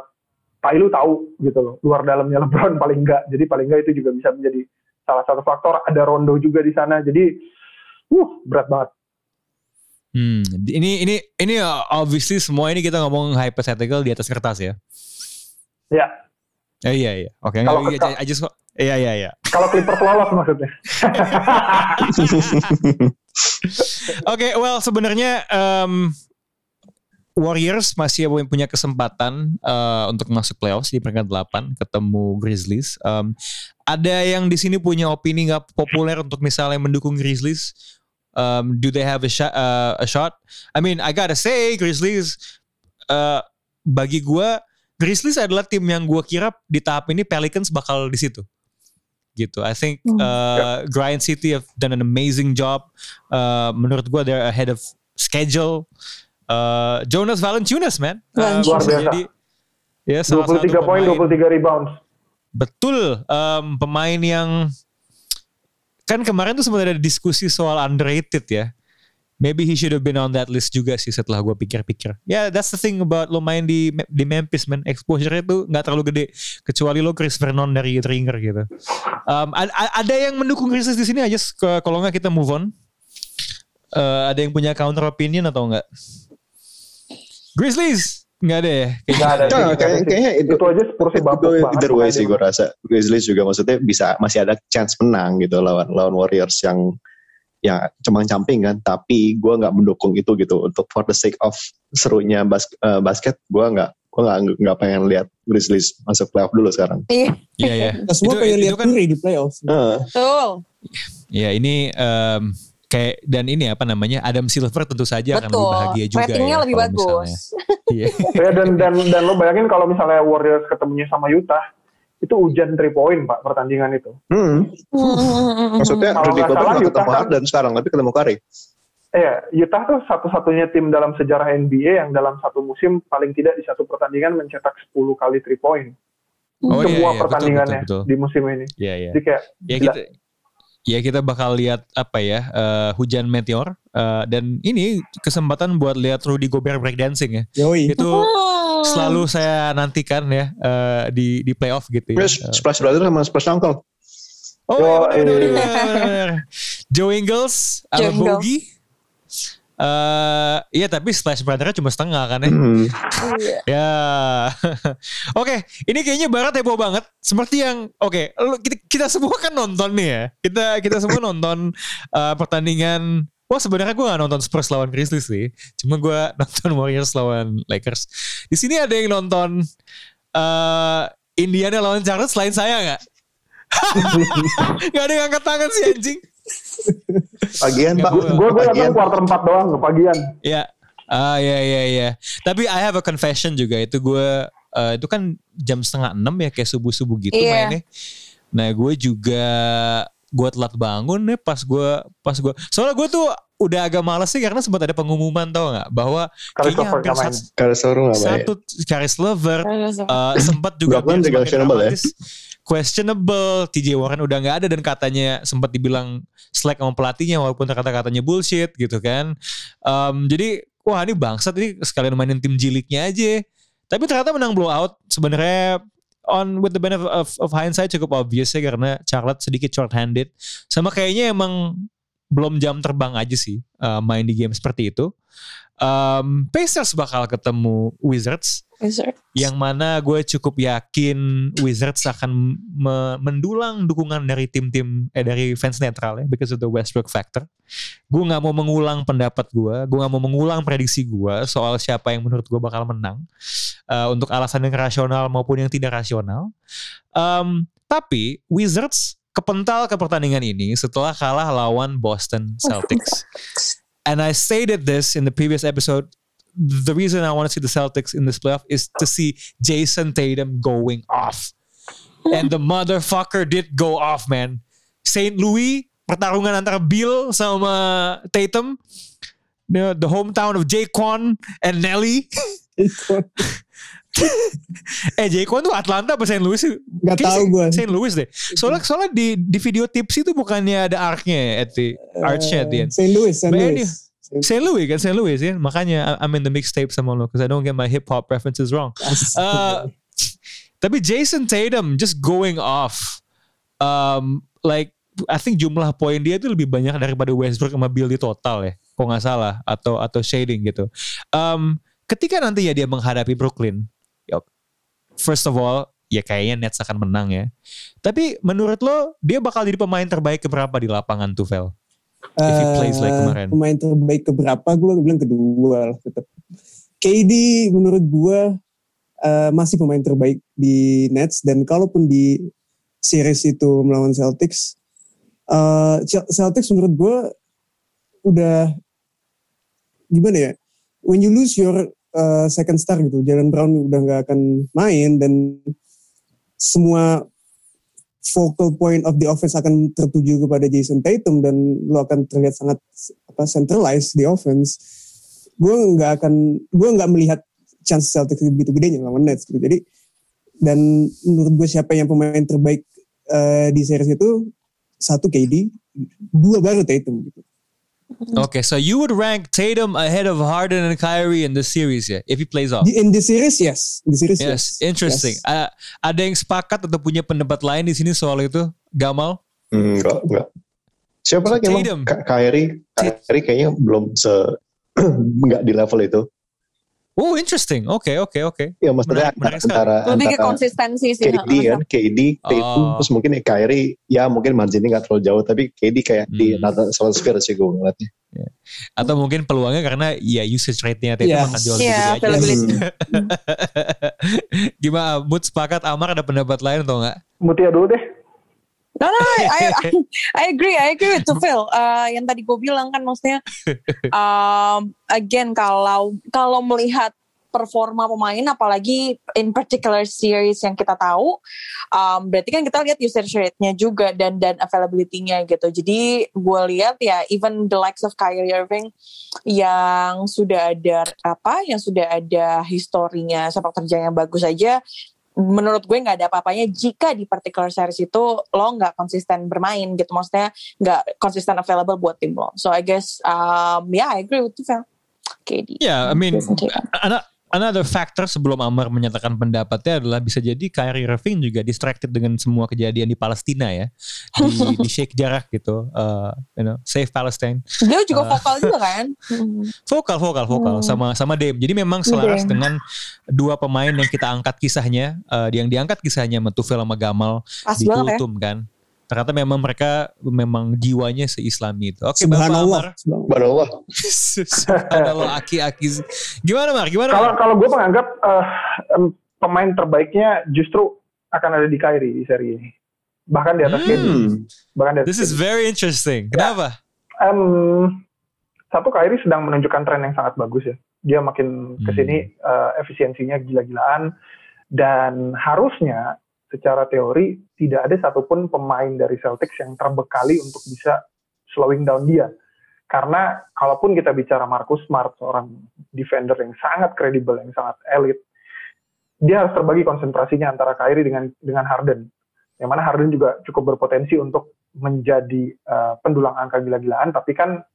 Pak Ilu tahu gitu loh luar dalamnya LeBron paling enggak jadi paling enggak itu juga bisa menjadi salah satu faktor ada Rondo juga di sana jadi uh berat banget Hmm, ini ini ini obviously semua ini kita ngomong hypothetical di atas kertas ya. Ya. Eh, iya iya. Oke, okay, kalau iya, just iya iya iya. Kalau Clippers lolos maksudnya. Oke, okay, well sebenarnya um, Warriors masih punya kesempatan uh, untuk masuk playoffs di peringkat 8 ketemu Grizzlies. Um, ada yang di sini punya opini nggak populer untuk misalnya mendukung Grizzlies Um, do they have a shot? Uh, a shot? I mean, I gotta say, Grizzlies. Uh, bagi gue, Grizzlies adalah tim yang gue kira di tahap ini Pelicans bakal di situ. Gitu. I think hmm. uh, Grind City have done an amazing job. Uh, menurut gue, they're ahead of schedule. Uh, Jonas Valanciunas, man. Uh, Luar biasa. Jadi, ya, 23 poin, 23 rebounds. Betul. Um, pemain yang kan kemarin tuh sempat ada diskusi soal underrated ya. Maybe he should have been on that list juga sih setelah gue pikir-pikir. Ya yeah, that's the thing about lo main di di Memphis man. Exposure itu nggak terlalu gede. Kecuali lo Chris Vernon dari Ringer gitu. Um, ada yang mendukung Chris di sini aja. Kalau nggak kita move on. Uh, ada yang punya counter opinion atau enggak? Grizzlies Enggak ada ya? Kayaknya ada. Nah, kayak, kayaknya itu, itu aja Spurs bagus banget. Either way sih gue rasa. Grizzlies juga maksudnya bisa masih ada chance menang gitu lawan lawan Warriors yang ya cemang camping kan tapi gue nggak mendukung itu gitu untuk for the sake of serunya bas, uh, basket gue nggak gue nggak nggak pengen lihat Grizzlies masuk playoff dulu sekarang. Iya iya. iya. Semua pengen lihat kan, di playoff. Uh. Betul. Ya ini um, kayak dan ini apa namanya Adam Silver tentu saja Betul. akan lebih bahagia juga Ratingnya ya, lebih bagus. Iya. ya dan dan dan lo bayangin kalau misalnya Warriors ketemunya sama Utah itu hujan 3 point pak pertandingan itu. Hmm. Maksudnya Rudy Gobert nggak ketemu kan, Harden sekarang tapi ketemu Curry. Iya, Utah tuh satu-satunya tim dalam sejarah NBA yang dalam satu musim paling tidak di satu pertandingan mencetak 10 kali 3 point. Oh, Semua iya, iya, pertandingannya betul, betul, betul. di musim ini. Iya, iya. Jadi kayak ya, kita, ya kita bakal lihat apa ya uh, hujan meteor uh, dan ini kesempatan buat lihat Rudy Gobert breakdancing ya. Yoi. Itu oh. selalu saya nantikan ya uh, di di playoff gitu ya. Splash Brother sama Splash Uncle. Oh, oh iya, bener, bener, bener. Joe Ingles, Alan Bogie, Uh, iya tapi Splash Brother cuma setengah kan ya. Mm. ya. oke, okay, ini kayaknya barat heboh banget. Seperti yang oke, okay, kita, kita semua kan nonton nih ya. Kita kita semua nonton uh, pertandingan Wah sebenarnya gue gak nonton Spurs lawan Grizzlies sih. Cuma gue nonton Warriors lawan Lakers. Di sini ada yang nonton uh, Indiana lawan Charlotte selain saya gak? gak ada yang angkat tangan sih anjing. Pagian Pak. Gue gue nonton quarter 4 doang pagian. Iya. Ah iya iya iya. Tapi I have a confession juga itu gue uh, itu kan jam setengah enam ya kayak subuh subuh gitu yeah. mainnya. Nah gue juga gue telat bangun nih pas gue pas gue soalnya gue tuh udah agak males sih karena sempat ada pengumuman tau nggak bahwa kayaknya hampir satu, satu Caris Lover uh, sempat juga questionable ya questionable. TJ Warren udah nggak ada dan katanya sempat dibilang slack sama pelatihnya walaupun kata-katanya bullshit gitu kan. Um, jadi wah ini bangsat. Ini sekalian mainin tim jiliknya aja. Tapi ternyata menang blowout. Sebenarnya on with the benefit of, of hindsight cukup obvious ya karena Charlotte sedikit short handed sama kayaknya emang belum jam terbang aja sih uh, main di game seperti itu. Um, Pacers bakal ketemu Wizards, Wizards. yang mana gue cukup yakin Wizards akan me mendulang dukungan dari tim-tim eh dari fans netral ya because of the Westbrook factor. Gue nggak mau mengulang pendapat gue, gue nggak mau mengulang prediksi gue soal siapa yang menurut gue bakal menang uh, untuk alasan yang rasional maupun yang tidak rasional. Um, tapi Wizards kepental ke pertandingan ini setelah kalah lawan Boston Celtics. And I stated this in the previous episode. The reason I want to see the Celtics in this playoff is to see Jason Tatum going off. And the motherfucker did go off, man. St. Louis, pertarungan antara Bill sama Tatum. The, the hometown of Jaquan and Nelly. eh Jaquan tuh Atlanta apa St. Louis sih? Gak tau gue. St. Louis deh. Soalnya soalnya di di video tips itu bukannya ada arc-nya at the uh, arch at the end. St. Louis, St. Louis. St. Louis kan St. Louis ya. Makanya I'm in the mixtape sama lo because I don't get my hip hop references wrong. Uh, tapi Jason Tatum just going off. Um, like I think jumlah poin dia itu lebih banyak daripada Westbrook sama Bill di total ya. Kok nggak salah atau atau shading gitu. Um, ketika nanti ya dia menghadapi Brooklyn, first of all, ya kayaknya Nets akan menang ya. Tapi menurut lo dia bakal jadi pemain terbaik keberapa di lapangan tuh Vel? If he plays like kemarin. Uh, pemain terbaik keberapa? Gue bilang kedua lah tetap. KD menurut gue uh, masih pemain terbaik di Nets dan kalaupun di series itu melawan Celtics, uh, Celtics menurut gue udah gimana ya? When you lose your uh, second star gitu. Jalen Brown udah nggak akan main dan semua focal point of the offense akan tertuju kepada Jason Tatum dan lo akan terlihat sangat apa centralized di offense. Gue nggak akan, gue nggak melihat chance Celtics begitu gedenya lawan Nets gitu. Jadi dan menurut gue siapa yang pemain terbaik uh, di series itu satu KD, dua baru Tatum gitu. Okay, so you would rank Tatum ahead of Harden and Kyrie in the series ya, yeah, if he plays off. In the series, yes. The series, yes. yes. Interesting. Yes. Uh, ada yang sepakat atau punya pendapat lain di sini soal itu, Gamal? Enggak, enggak. Siapa lagi emang? Kyrie, Kyrie kayaknya belum se enggak di level itu. Oh interesting, oke okay, oke okay, oke. Okay. Ya maksudnya menarik, antara, antara lebih ke konsistensi sih. KD kan, KD, Tatum, oh. terus mungkin Kyrie, ya mungkin marginnya nggak terlalu jauh, tapi KD kayak hmm. di Natal Sphere sih gue ngeliatnya. Yeah. Atau mungkin peluangnya karena ya usage rate-nya Tatum yeah. akan jauh lebih yeah, gede aja. Gimana, Mood sepakat Amar ada pendapat lain atau enggak? Mutia dulu deh. No, no, I, I, I agree, I agree with Phil. Uh, yang tadi gue bilang kan maksudnya, um, again kalau kalau melihat performa pemain, apalagi in particular series yang kita tahu, um, berarti kan kita lihat usage rate-nya juga dan dan availability-nya gitu. Jadi gue lihat ya, even the likes of Kyrie Irving yang sudah ada apa, yang sudah ada historinya sepak terjang yang bagus aja, menurut gue nggak ada apa-apanya jika di particular series itu lo nggak konsisten bermain gitu. Maksudnya nggak konsisten available buat tim lo. So I guess um, yeah I agree with you Phil KD yeah I mean anak another factor sebelum Amar menyatakan pendapatnya adalah bisa jadi Kyrie Irving juga distracted dengan semua kejadian di Palestina ya di, di shake jarak gitu uh, you know save Palestine dia juga uh, vokal juga kan vokal vokal vokal hmm. sama sama Dame jadi memang selaras Dame. dengan dua pemain yang kita angkat kisahnya uh, yang diangkat kisahnya Metufel sama Gamal Pas di Kultum ya? kan ternyata memang mereka memang jiwanya seislami itu. Oke, Bapak Amar. Subhanallah. Subhanallah aki-aki. Gimana Mar? Gimana? Kalau kalau gue menganggap uh, pemain terbaiknya justru akan ada di Kyrie di seri ini. Bahkan di atas hmm. KD. Bahkan di atas This is very interesting. Kenapa? Ya. Um, satu Kyrie sedang menunjukkan tren yang sangat bagus ya. Dia makin ke sini hmm. uh, efisiensinya gila-gilaan dan harusnya secara teori tidak ada satupun pemain dari Celtics yang terbekali untuk bisa slowing down dia. Karena kalaupun kita bicara Marcus Smart, seorang defender yang sangat kredibel, yang sangat elit, dia harus terbagi konsentrasinya antara Kyrie dengan dengan Harden. Yang mana Harden juga cukup berpotensi untuk menjadi uh, pendulang angka gila-gilaan, tapi kan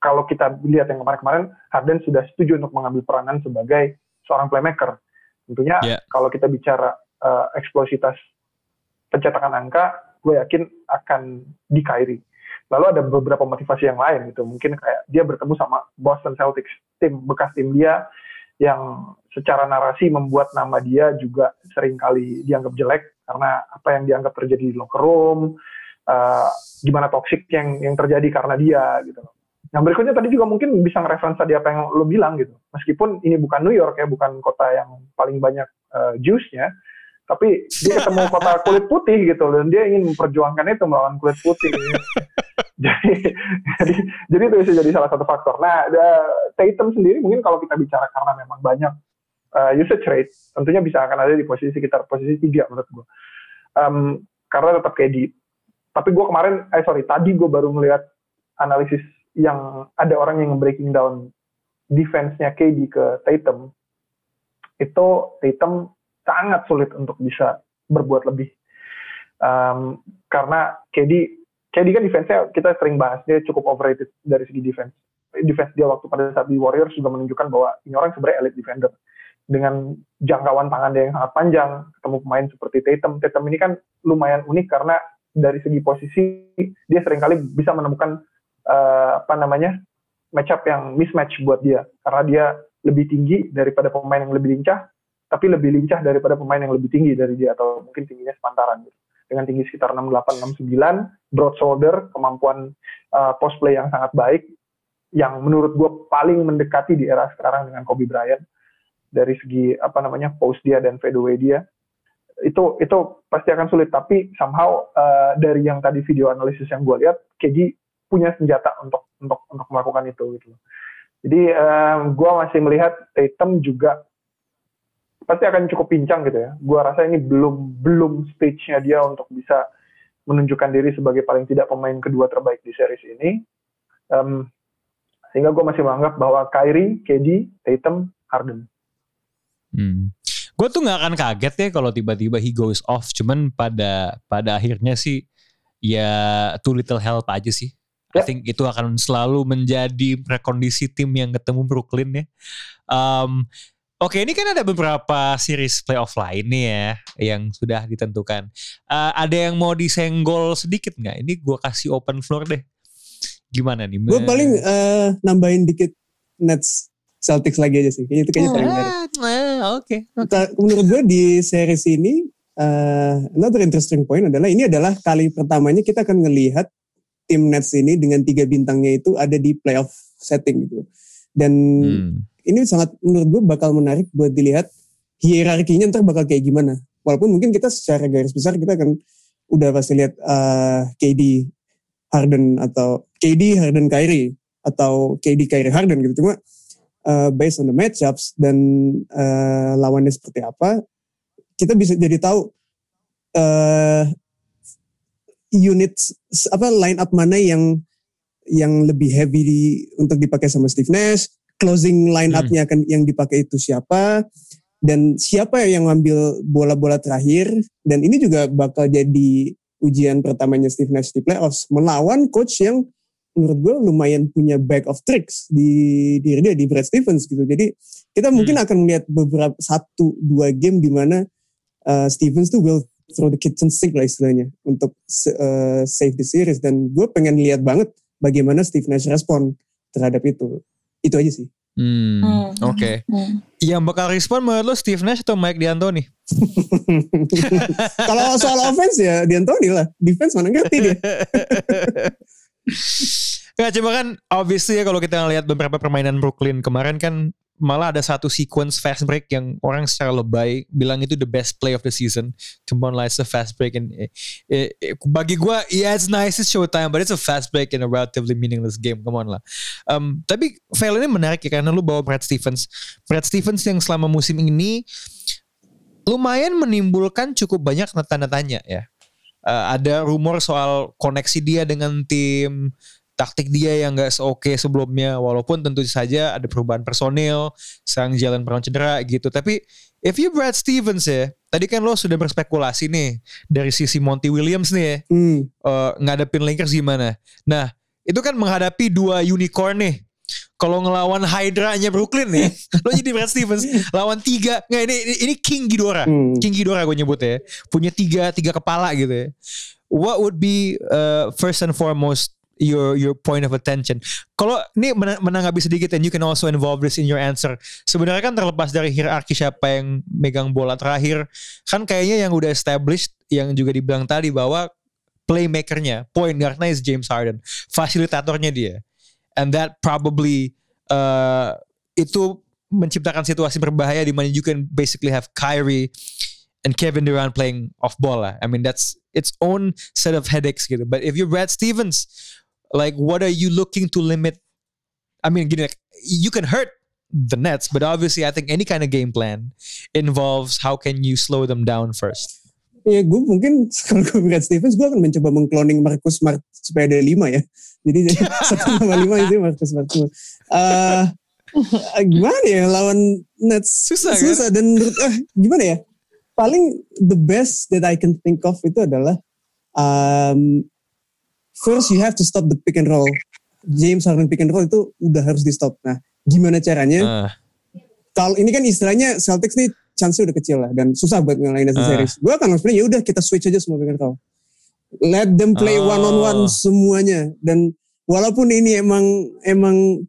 kalau kita lihat yang kemarin-kemarin, Harden sudah setuju untuk mengambil peranan sebagai seorang playmaker. Tentunya yeah. kalau kita bicara uh, eksplositas pencetakan angka, gue yakin akan di Kyrie. Lalu ada beberapa motivasi yang lain gitu. Mungkin kayak dia bertemu sama Boston Celtics, tim bekas tim dia yang secara narasi membuat nama dia juga sering kali dianggap jelek karena apa yang dianggap terjadi di locker room, uh, gimana toxic yang yang terjadi karena dia gitu Yang berikutnya tadi juga mungkin bisa ngereferensi tadi apa yang lo bilang gitu. Meskipun ini bukan New York ya, bukan kota yang paling banyak uh, Jews-nya, tapi dia ketemu kota kulit putih gitu dan dia ingin memperjuangkan itu melawan kulit putih. Jadi jadi jadi itu bisa jadi salah satu faktor. Nah Tatum sendiri mungkin kalau kita bicara karena memang banyak uh, usage rate tentunya bisa akan ada di posisi sekitar posisi tiga menurut gue um, karena tetap KD tapi gue kemarin eh sorry tadi gue baru melihat analisis yang ada orang yang breaking down defense-nya KD ke Tatum. Itu Tatum sangat sulit untuk bisa berbuat lebih. Um, karena KD, KD kan defense-nya kita sering bahas, dia cukup overrated dari segi defense. Defense dia waktu pada saat di Warriors juga menunjukkan bahwa ini orang sebenarnya elite defender. Dengan jangkauan tangan dia yang sangat panjang, ketemu pemain seperti Tatum. Tatum ini kan lumayan unik karena dari segi posisi dia sering kali bisa menemukan uh, apa namanya matchup yang mismatch buat dia karena dia lebih tinggi daripada pemain yang lebih lincah tapi lebih lincah daripada pemain yang lebih tinggi dari dia atau mungkin tingginya sepantaran gitu. dengan tinggi sekitar 68 69 broad shoulder kemampuan uh, post play yang sangat baik yang menurut gue paling mendekati di era sekarang dengan Kobe Bryant dari segi apa namanya post dia dan fadeaway dia itu itu pasti akan sulit tapi somehow uh, dari yang tadi video analisis yang gue lihat KG punya senjata untuk untuk untuk melakukan itu gitu jadi uh, gue masih melihat Tatum juga pasti akan cukup pincang gitu ya. Gue rasa ini belum belum stage-nya dia untuk bisa menunjukkan diri sebagai paling tidak pemain kedua terbaik di series ini. Um, sehingga gue masih menganggap bahwa Kyrie, KD, Tatum, Harden. Hmm. Gue tuh nggak akan kaget ya kalau tiba-tiba he goes off. Cuman pada pada akhirnya sih ya too little help aja sih. I ya. think itu akan selalu menjadi rekondisi tim yang ketemu Brooklyn ya. Um, Oke, ini kan ada beberapa series playoff lain nih ya yang sudah ditentukan. Uh, ada yang mau disenggol sedikit nggak? Ini gue kasih open floor deh. Gimana nih? Gue paling uh, nambahin dikit Nets Celtics lagi aja sih. Kayaknya itu kayaknya paling ah, menarik. Oke. Okay, okay. Menurut gue di series ini uh, another interesting point adalah ini adalah kali pertamanya kita akan ngelihat tim Nets ini dengan tiga bintangnya itu ada di playoff setting gitu. Dan hmm. ini sangat menurut gue bakal menarik buat dilihat hierarkinya ntar bakal kayak gimana. Walaupun mungkin kita secara garis besar kita akan udah pasti lihat uh, KD Harden atau KD Harden Kyrie atau KD Kyrie Harden gitu. Cuma uh, based on the matchups dan uh, lawannya seperti apa, kita bisa jadi tahu uh, unit apa line up mana yang yang lebih heavy di, untuk dipakai sama Steve Nash, closing line up-nya hmm. akan yang dipakai itu siapa dan siapa yang ngambil bola-bola terakhir dan ini juga bakal jadi ujian pertamanya Steve Nash di playoffs melawan coach yang menurut gue lumayan punya bag of tricks di diri dia di Brad Stevens gitu. Jadi kita mungkin hmm. akan melihat beberapa satu dua game di mana uh, Stevens tuh will throw the kitchen sink lah istilahnya untuk uh, save the series dan gue pengen lihat banget bagaimana Steve Nash respon terhadap itu. Itu aja sih. Hmm, hmm. oke. Okay. Hmm. Yang bakal respon menurut lo Steve Nash atau Mike D'Antoni? Kalau soal offense ya D'Antoni lah. Defense mana ngerti dia. Gak cuma kan obviously ya kalau kita ngeliat beberapa permainan Brooklyn kemarin kan malah ada satu sequence fast break yang orang secara lebay bilang itu the best play of the season. Come on lah, it's a fast break and eh, eh, eh, bagi gue, yeah it's nice it's showtime, but it's a fast break in a relatively meaningless game. Come on lah. Um, tapi fail ini menarik ya karena lu bawa Brad Stevens. Brad Stevens yang selama musim ini lumayan menimbulkan cukup banyak tanda tanya ya uh, ada rumor soal koneksi dia dengan tim taktik dia yang gak oke sebelumnya walaupun tentu saja ada perubahan personil sang jalan pernah cedera gitu tapi if you Brad Stevens ya tadi kan lo sudah berspekulasi nih dari sisi Monty Williams nih ya hmm. uh, ngadepin Lakers gimana nah itu kan menghadapi dua unicorn nih kalau ngelawan Hydra-nya Brooklyn nih, lo jadi Brad Stevens lawan tiga, nggak ini ini King Ghidorah, hmm. King Ghidorah gue nyebut ya, punya tiga tiga kepala gitu ya. What would be uh, first and foremost your your point of attention. Kalau ini menanggapi sedikit and you can also involve this in your answer. Sebenarnya kan terlepas dari hierarki siapa yang megang bola terakhir, kan kayaknya yang udah established yang juga dibilang tadi bahwa playmakernya, point guardnya is James Harden, fasilitatornya dia and that probably uh, itu menciptakan situasi berbahaya di mana you can basically have Kyrie and Kevin Durant playing off ball lah. I mean that's its own set of headaches gitu. But if you're Brad Stevens, like what are you looking to limit? I mean, you can hurt the Nets, but obviously I think any kind of game plan involves how can you slow them down first. Ya gue mungkin kalau gue Brad Stevens gue akan mencoba mengcloning Marcus Smart supaya ada lima ya. Jadi satu nama lima itu Marcus Smart. Uh, gimana ya lawan Nets susah, susah kan? dan menurut eh, gimana ya paling the best that I can think of itu adalah um, first you have to stop the pick and roll. James Harden pick and roll itu udah harus di stop nah gimana caranya? Uh. kalau ini kan istilahnya Celtics nih chance udah kecil lah dan susah buat ngalahin uh. series. Gue akan maksudnya ya udah kita switch aja semua pick and roll. Let them play oh. one on one semuanya. Dan walaupun ini emang emang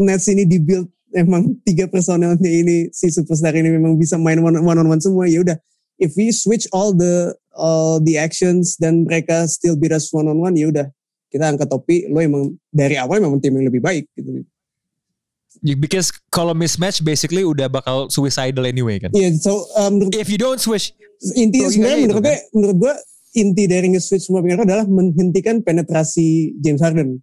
Nets ini dibuild emang tiga personelnya ini si superstar ini memang bisa main one, one on one semua ya udah. If we switch all the all the actions dan mereka still beat us one on one ya udah kita angkat topi lo emang dari awal memang tim yang lebih baik gitu because kalau mismatch basically udah bakal suicidal anyway kan iya yeah, so um, if you don't switch inti sebenarnya menurut gue kan? menurut gue inti dari nge-switch semua pick adalah menghentikan penetrasi James Harden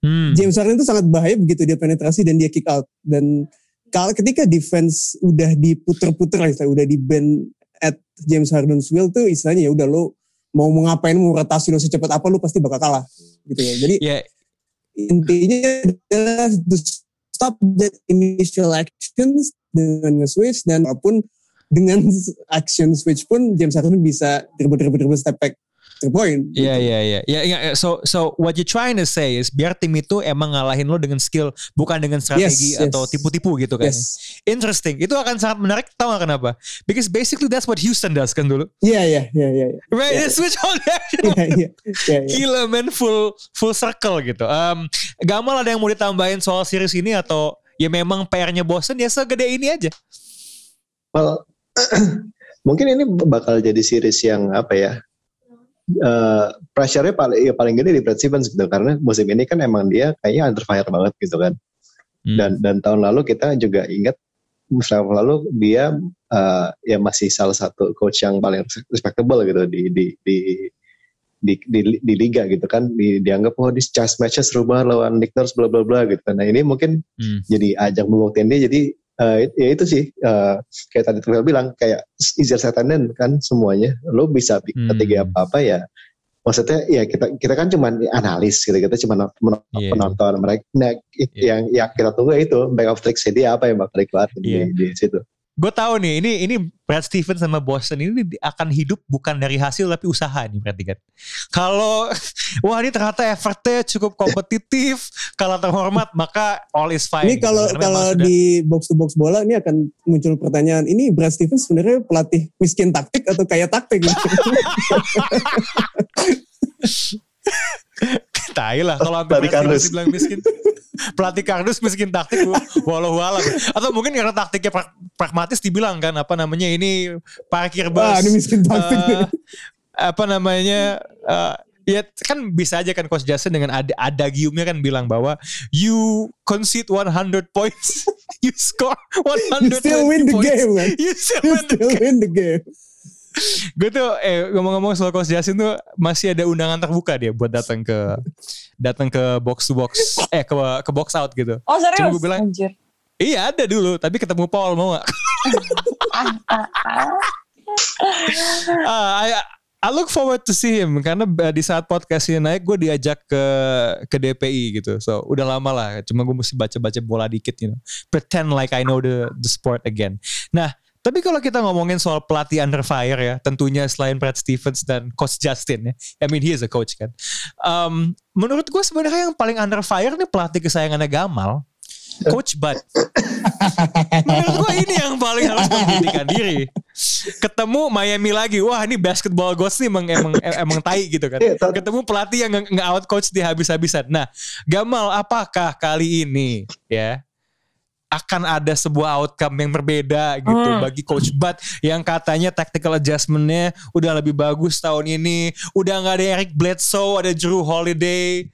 Hmm. James Harden itu sangat bahaya begitu dia penetrasi dan dia kick out. Dan kalau ketika defense udah diputer-puter lah udah di bend at James Harden's will tuh istilahnya ya udah lo mau ngapain mau rotasi lo secepat apa lo pasti bakal kalah gitu ya. Jadi yeah. intinya adalah to stop that initial actions dengan nge-switch dan apa pun dengan action switch pun James Harden bisa dribble-dribble step back three point. Iya iya iya. Ya ya so so what you trying to say is biar tim itu emang ngalahin lo dengan skill bukan dengan strategi yes, atau tipu-tipu gitu kan. Yes. Interesting. Itu akan sangat menarik tahu gak kenapa? Because basically that's what Houston does kan dulu. Iya iya iya iya. Right, yeah. switch on Iya iya. Gila man full full circle gitu. Um, Gamal ada yang mau ditambahin soal series ini atau ya memang PR-nya bosen ya segede ini aja. Well, mungkin ini bakal jadi series yang apa ya uh, pressure-nya paling ya paling gede di Brad Stevens gitu karena musim ini kan emang dia kayaknya under fire banget gitu kan. Hmm. Dan dan tahun lalu kita juga ingat musim lalu dia uh, ya masih salah satu coach yang paling respectable gitu di di di di, di, di liga gitu kan di, dianggap oh di chess matches seru banget lawan Nick Nurse bla bla bla gitu. Nah ini mungkin hmm. jadi ajang membuktikan dia jadi uh, ya itu sih uh, kayak tadi Tunggal bilang kayak easier said than kan semuanya lo bisa hmm. ketika apa apa ya maksudnya ya kita kita kan cuma analis gitu kita cuma yeah. penonton mereka nah, yeah. yang yang kita tunggu itu back of tricks dia apa yang bakal dikeluarin yeah. di, di situ gue tahu nih ini ini Brad Stevens sama Boston ini akan hidup bukan dari hasil tapi usaha nih berarti kan. Kalau wah ini ternyata effortnya cukup kompetitif, kalau terhormat maka all is fine. Ini kalau gitu. kalau di box to box bola ini akan muncul pertanyaan ini Brad Stevens sebenarnya pelatih miskin taktik atau kaya taktik? Tai lah kalau pelatih kardus bilang miskin. pelatih kardus miskin taktik walau walau atau mungkin karena taktiknya pra pragmatis dibilang kan apa namanya ini parkir bus. Ah, ini miskin taktik. Uh, apa namanya uh, ya kan bisa aja kan coach Jason dengan ada adagiumnya kan bilang bahwa you concede 100 points you score 100 you still win the points. game man. you still, you win, still the win the game gue tuh eh ngomong-ngomong soal Coach Jasin tuh masih ada undangan terbuka dia buat datang ke datang ke box to box eh ke ke box out gitu. Oh serius? Cuma gue bilang, Anjir. Iya ada dulu, tapi ketemu Paul mau gak? uh, I, I look forward to see him karena di saat podcast ini naik gue diajak ke ke DPI gitu. So udah lama lah, cuma gue mesti baca-baca bola dikit you know. Pretend like I know the the sport again. Nah, tapi kalau kita ngomongin soal pelatih under fire ya, tentunya selain Brad Stevens dan Coach Justin ya, I mean he is a coach kan. Um, menurut gue sebenarnya yang paling under fire nih pelatih kesayangannya Gamal, Coach Bud. menurut gue ini yang paling harus membuktikan diri. Ketemu Miami lagi, wah ini basketball ghost nih emang emang emang tai gitu kan. Iya, Ketemu pelatih yang nge out coach di habis-habisan. Nah, Gamal apakah kali ini ya akan ada sebuah outcome yang berbeda gitu hmm. bagi coach Bud yang katanya tactical adjustmentnya udah lebih bagus tahun ini udah nggak ada Eric Bledsoe ada Drew Holiday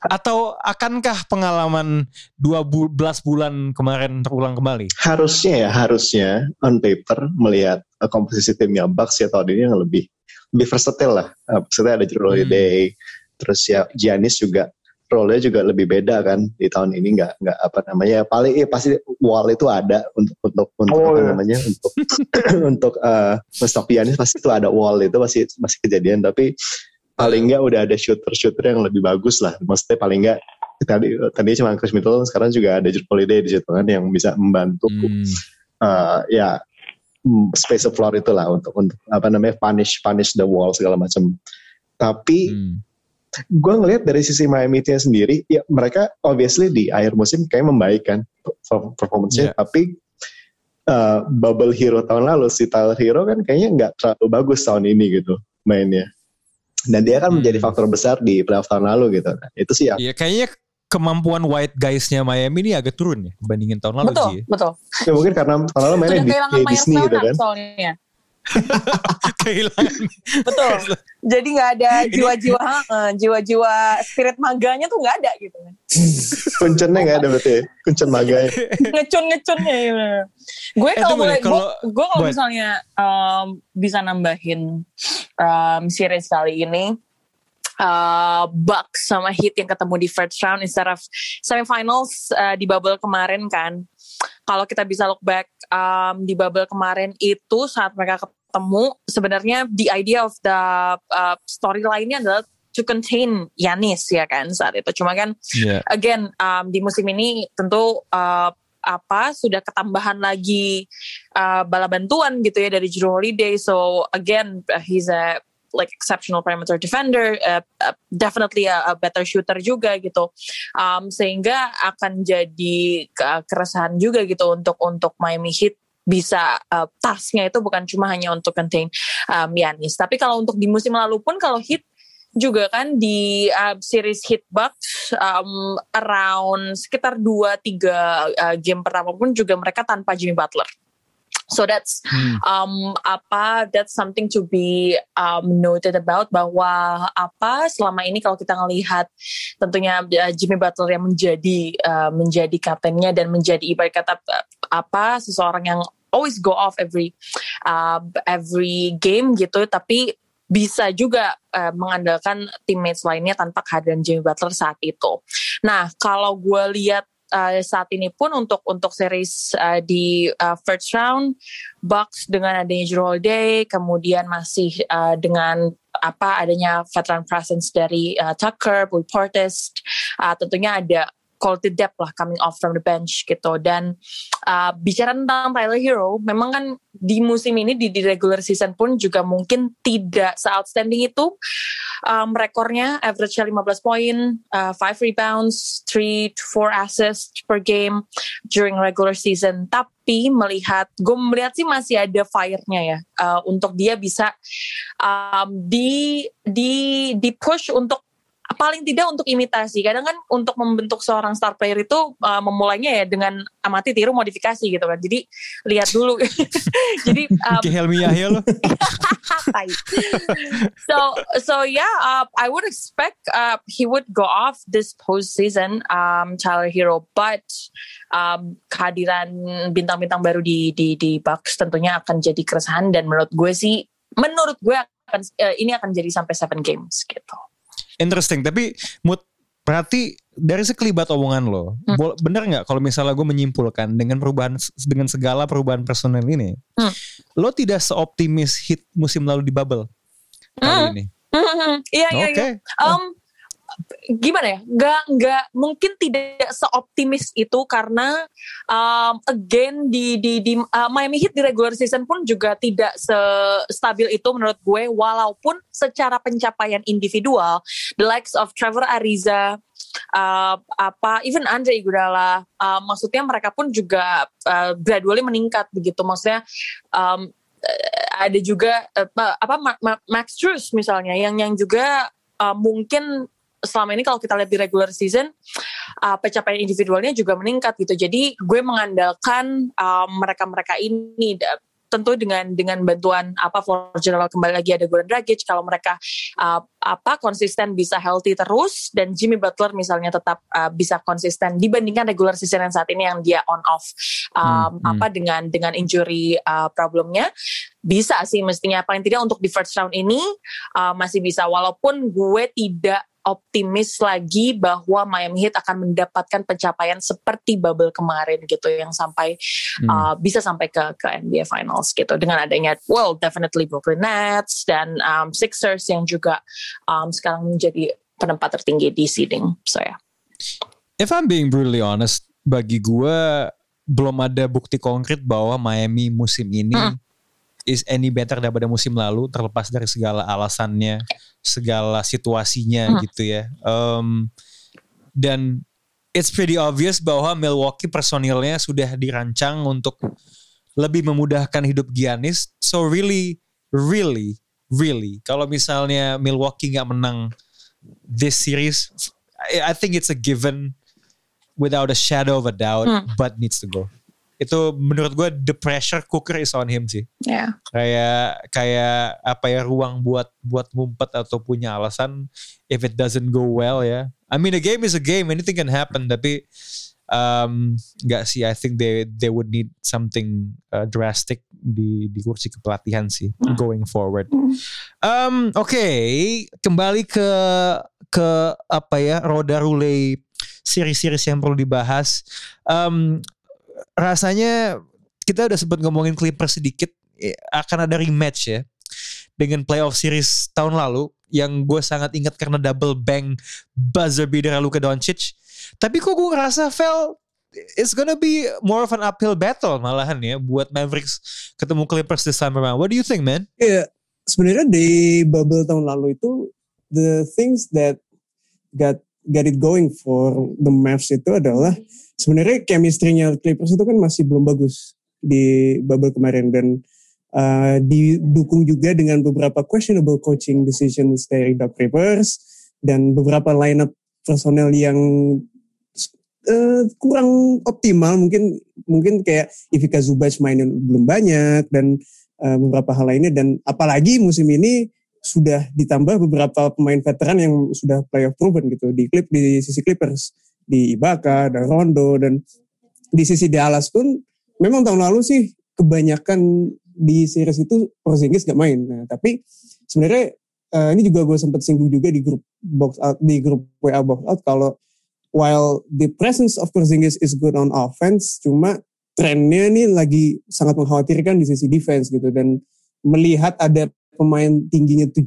atau akankah pengalaman 12 bulan kemarin terulang kembali? Harusnya ya, harusnya on paper melihat uh, komposisi timnya Bucks ya tahun ini yang lebih lebih versatile lah. Uh, maksudnya ada Drew Holiday, hmm. terus ya Giannis juga role-nya juga lebih beda kan di tahun ini nggak nggak apa namanya paling ya pasti wall itu ada untuk untuk untuk oh, apa iya. namanya untuk untuk uh, stok pianis pasti itu ada wall itu masih masih kejadian tapi paling nggak udah ada shooter shooter yang lebih bagus lah maksudnya paling nggak tadi tadi cuma Chris Middleton sekarang juga ada Jrue Holiday di situ kan yang bisa membantu hmm. uh, ya space of floor itulah untuk untuk apa namanya punish punish the wall segala macam tapi hmm. Gue ngelihat dari sisi Miami Heat sendiri ya mereka obviously di akhir musim kayak membaik kan performance-nya yeah. tapi uh, bubble hero tahun lalu si Tyler Hero kan kayaknya nggak terlalu bagus tahun ini gitu mainnya dan dia kan hmm. menjadi faktor besar di playoff tahun lalu gitu nah, itu sih ya. Iya kayaknya kemampuan white guysnya Miami ini agak turun ya dibandingin tahun lalu betul, sih. Betul, Ya mungkin karena tahun lalu mainnya di, di Disney gitu kan. Soalnya. kehilangan. Betul. Jadi nggak ada jiwa-jiwa jiwa-jiwa spirit maganya tuh nggak ada gitu kan. Kuncennya nggak ada berarti ya? kuncen maganya ngecun ngecunnya ya gue kalau boleh gue gue kalau misalnya um, bisa nambahin um, series kali ini uh, Bucks sama Heat yang ketemu di first round instead of semifinals uh, di bubble kemarin kan. Kalau kita bisa look back um, di bubble kemarin itu saat mereka ketemu sebenarnya the idea of the uh, storyline-nya adalah to contain Yanis ya kan saat itu cuma kan yeah. again um, di musim ini tentu uh, apa sudah ketambahan lagi uh, bala bantuan gitu ya dari Jrue Holiday so again uh, he's a like exceptional perimeter defender, uh, uh, definitely a, a better shooter juga gitu. Um, sehingga akan jadi keresahan juga gitu untuk untuk Miami Heat bisa uh, tasknya itu bukan cuma hanya untuk contain um, Yanis. Tapi kalau untuk di musim lalu pun kalau Heat juga kan di uh, series hit Bucks um, around sekitar 2 3 uh, game pertama pun juga mereka tanpa Jimmy Butler. So that's hmm. um, apa that's something to be um, noted about bahwa apa selama ini kalau kita ngelihat tentunya uh, Jimmy Butler yang menjadi uh, menjadi kaptennya dan menjadi ibarat kata uh, apa seseorang yang always go off every uh, every game gitu tapi bisa juga uh, mengandalkan teammates lainnya tanpa kehadiran Jimmy Butler saat itu. Nah, kalau gue lihat uh, saat ini pun untuk untuk series uh, di uh, first round Bucks dengan adanya Jrue Holiday kemudian masih uh, dengan apa adanya veteran presence dari uh, Tucker, Boy Portis, uh, tentunya ada quality depth lah coming off from the bench gitu. Dan uh, bicara tentang Tyler Hero memang kan di musim ini di, di regular season pun juga mungkin tidak se-outstanding itu. Um, rekornya average 15 poin, uh, 5 rebounds, 3 to 4 assists per game during regular season. Tapi melihat gue melihat sih masih ada fire-nya ya uh, untuk dia bisa um, di di di push untuk paling tidak untuk imitasi. Kadang kan untuk membentuk seorang star player itu uh, memulainya ya dengan amati tiru modifikasi gitu kan. Jadi lihat dulu. Jadi um, Helmi Yahya so so yeah, uh, I would expect uh, he would go off this postseason um, Tyler Hero, but um, kehadiran bintang-bintang baru di di di Bucks tentunya akan jadi keresahan dan menurut gue sih menurut gue akan uh, ini akan jadi sampai seven games gitu interesting tapi mood berarti dari sekelibat omongan lo hmm. bener nggak kalau misalnya gue menyimpulkan dengan perubahan dengan segala perubahan personel ini hmm. lo tidak seoptimis hit musim lalu di bubble hmm. kali ini iya iya iya um, gimana ya? Nggak nggak mungkin tidak seoptimis itu karena um, again di di di uh, Miami Heat di regular season pun juga tidak stabil itu menurut gue walaupun secara pencapaian individual the likes of Trevor Ariza uh, apa even Andre Iguodala uh, maksudnya mereka pun juga uh, gradually meningkat begitu. Maksudnya um, ada juga uh, apa Max Truss misalnya yang yang juga uh, mungkin selama ini kalau kita lihat di regular season uh, pencapaian individualnya juga meningkat gitu. Jadi gue mengandalkan mereka-mereka uh, ini tentu dengan dengan bantuan apa for general kembali lagi ada Goran Dragic. Kalau mereka uh, apa konsisten bisa healthy terus dan Jimmy Butler misalnya tetap uh, bisa konsisten dibandingkan regular season yang saat ini yang dia on off um, hmm, hmm. apa dengan dengan injury uh, problemnya. Bisa sih mestinya. Paling tidak untuk di first round ini uh, masih bisa. Walaupun gue tidak optimis lagi bahwa Miami Heat akan mendapatkan pencapaian seperti bubble kemarin gitu yang sampai hmm. uh, bisa sampai ke ke NBA Finals gitu dengan adanya well definitely Brooklyn Nets dan um, Sixers yang juga um, sekarang menjadi penempat tertinggi di seeding so ya. Yeah. if I'm being brutally honest, bagi gue belum ada bukti konkret bahwa Miami musim ini hmm. Is any better daripada musim lalu, terlepas dari segala alasannya, segala situasinya hmm. gitu ya. Um, dan it's pretty obvious bahwa Milwaukee personilnya sudah dirancang untuk lebih memudahkan hidup Giannis. So really, really, really, kalau misalnya Milwaukee nggak menang this series, I think it's a given without a shadow of a doubt, hmm. but needs to go. Itu menurut gue the pressure cooker is on him sih. Yeah. Kayak kayak apa ya ruang buat buat ngumpet atau punya alasan if it doesn't go well ya. I mean a game is a game, anything can happen tapi um, nggak sih I think they they would need something uh, drastic di di kursi kepelatihan sih hmm. going forward. Hmm. Um, Oke, okay. kembali ke ke apa ya roda rule series-series yang perlu dibahas. Um, rasanya kita udah sempat ngomongin Clippers sedikit akan ada rematch ya dengan playoff series tahun lalu yang gue sangat ingat karena double bang buzzer beater Luka Doncic tapi kok gue ngerasa Vel it's gonna be more of an uphill battle malahan ya buat Mavericks ketemu Clippers this time around. What do you think, man? Iya, yeah, sebenarnya di bubble tahun lalu itu the things that got got it going for the Mavs itu adalah sebenarnya chemistry-nya Clippers itu kan masih belum bagus di bubble kemarin dan uh, didukung juga dengan beberapa questionable coaching decisions dari Doc Rivers dan beberapa lineup personel yang uh, kurang optimal. Mungkin mungkin kayak Ivica Zubac mainin belum banyak dan uh, beberapa hal lainnya dan apalagi musim ini sudah ditambah beberapa pemain veteran yang sudah playoff proven gitu di klip di sisi Clippers di Ibaka dan Rondo dan di sisi Dallas pun memang tahun lalu sih kebanyakan di series itu Porzingis gak main. Nah, tapi sebenarnya uh, ini juga gue sempat singgung juga di grup box out di grup WA box out kalau while the presence of Porzingis is good on offense, cuma trennya ini lagi sangat mengkhawatirkan di sisi defense gitu dan melihat ada pemain tingginya 7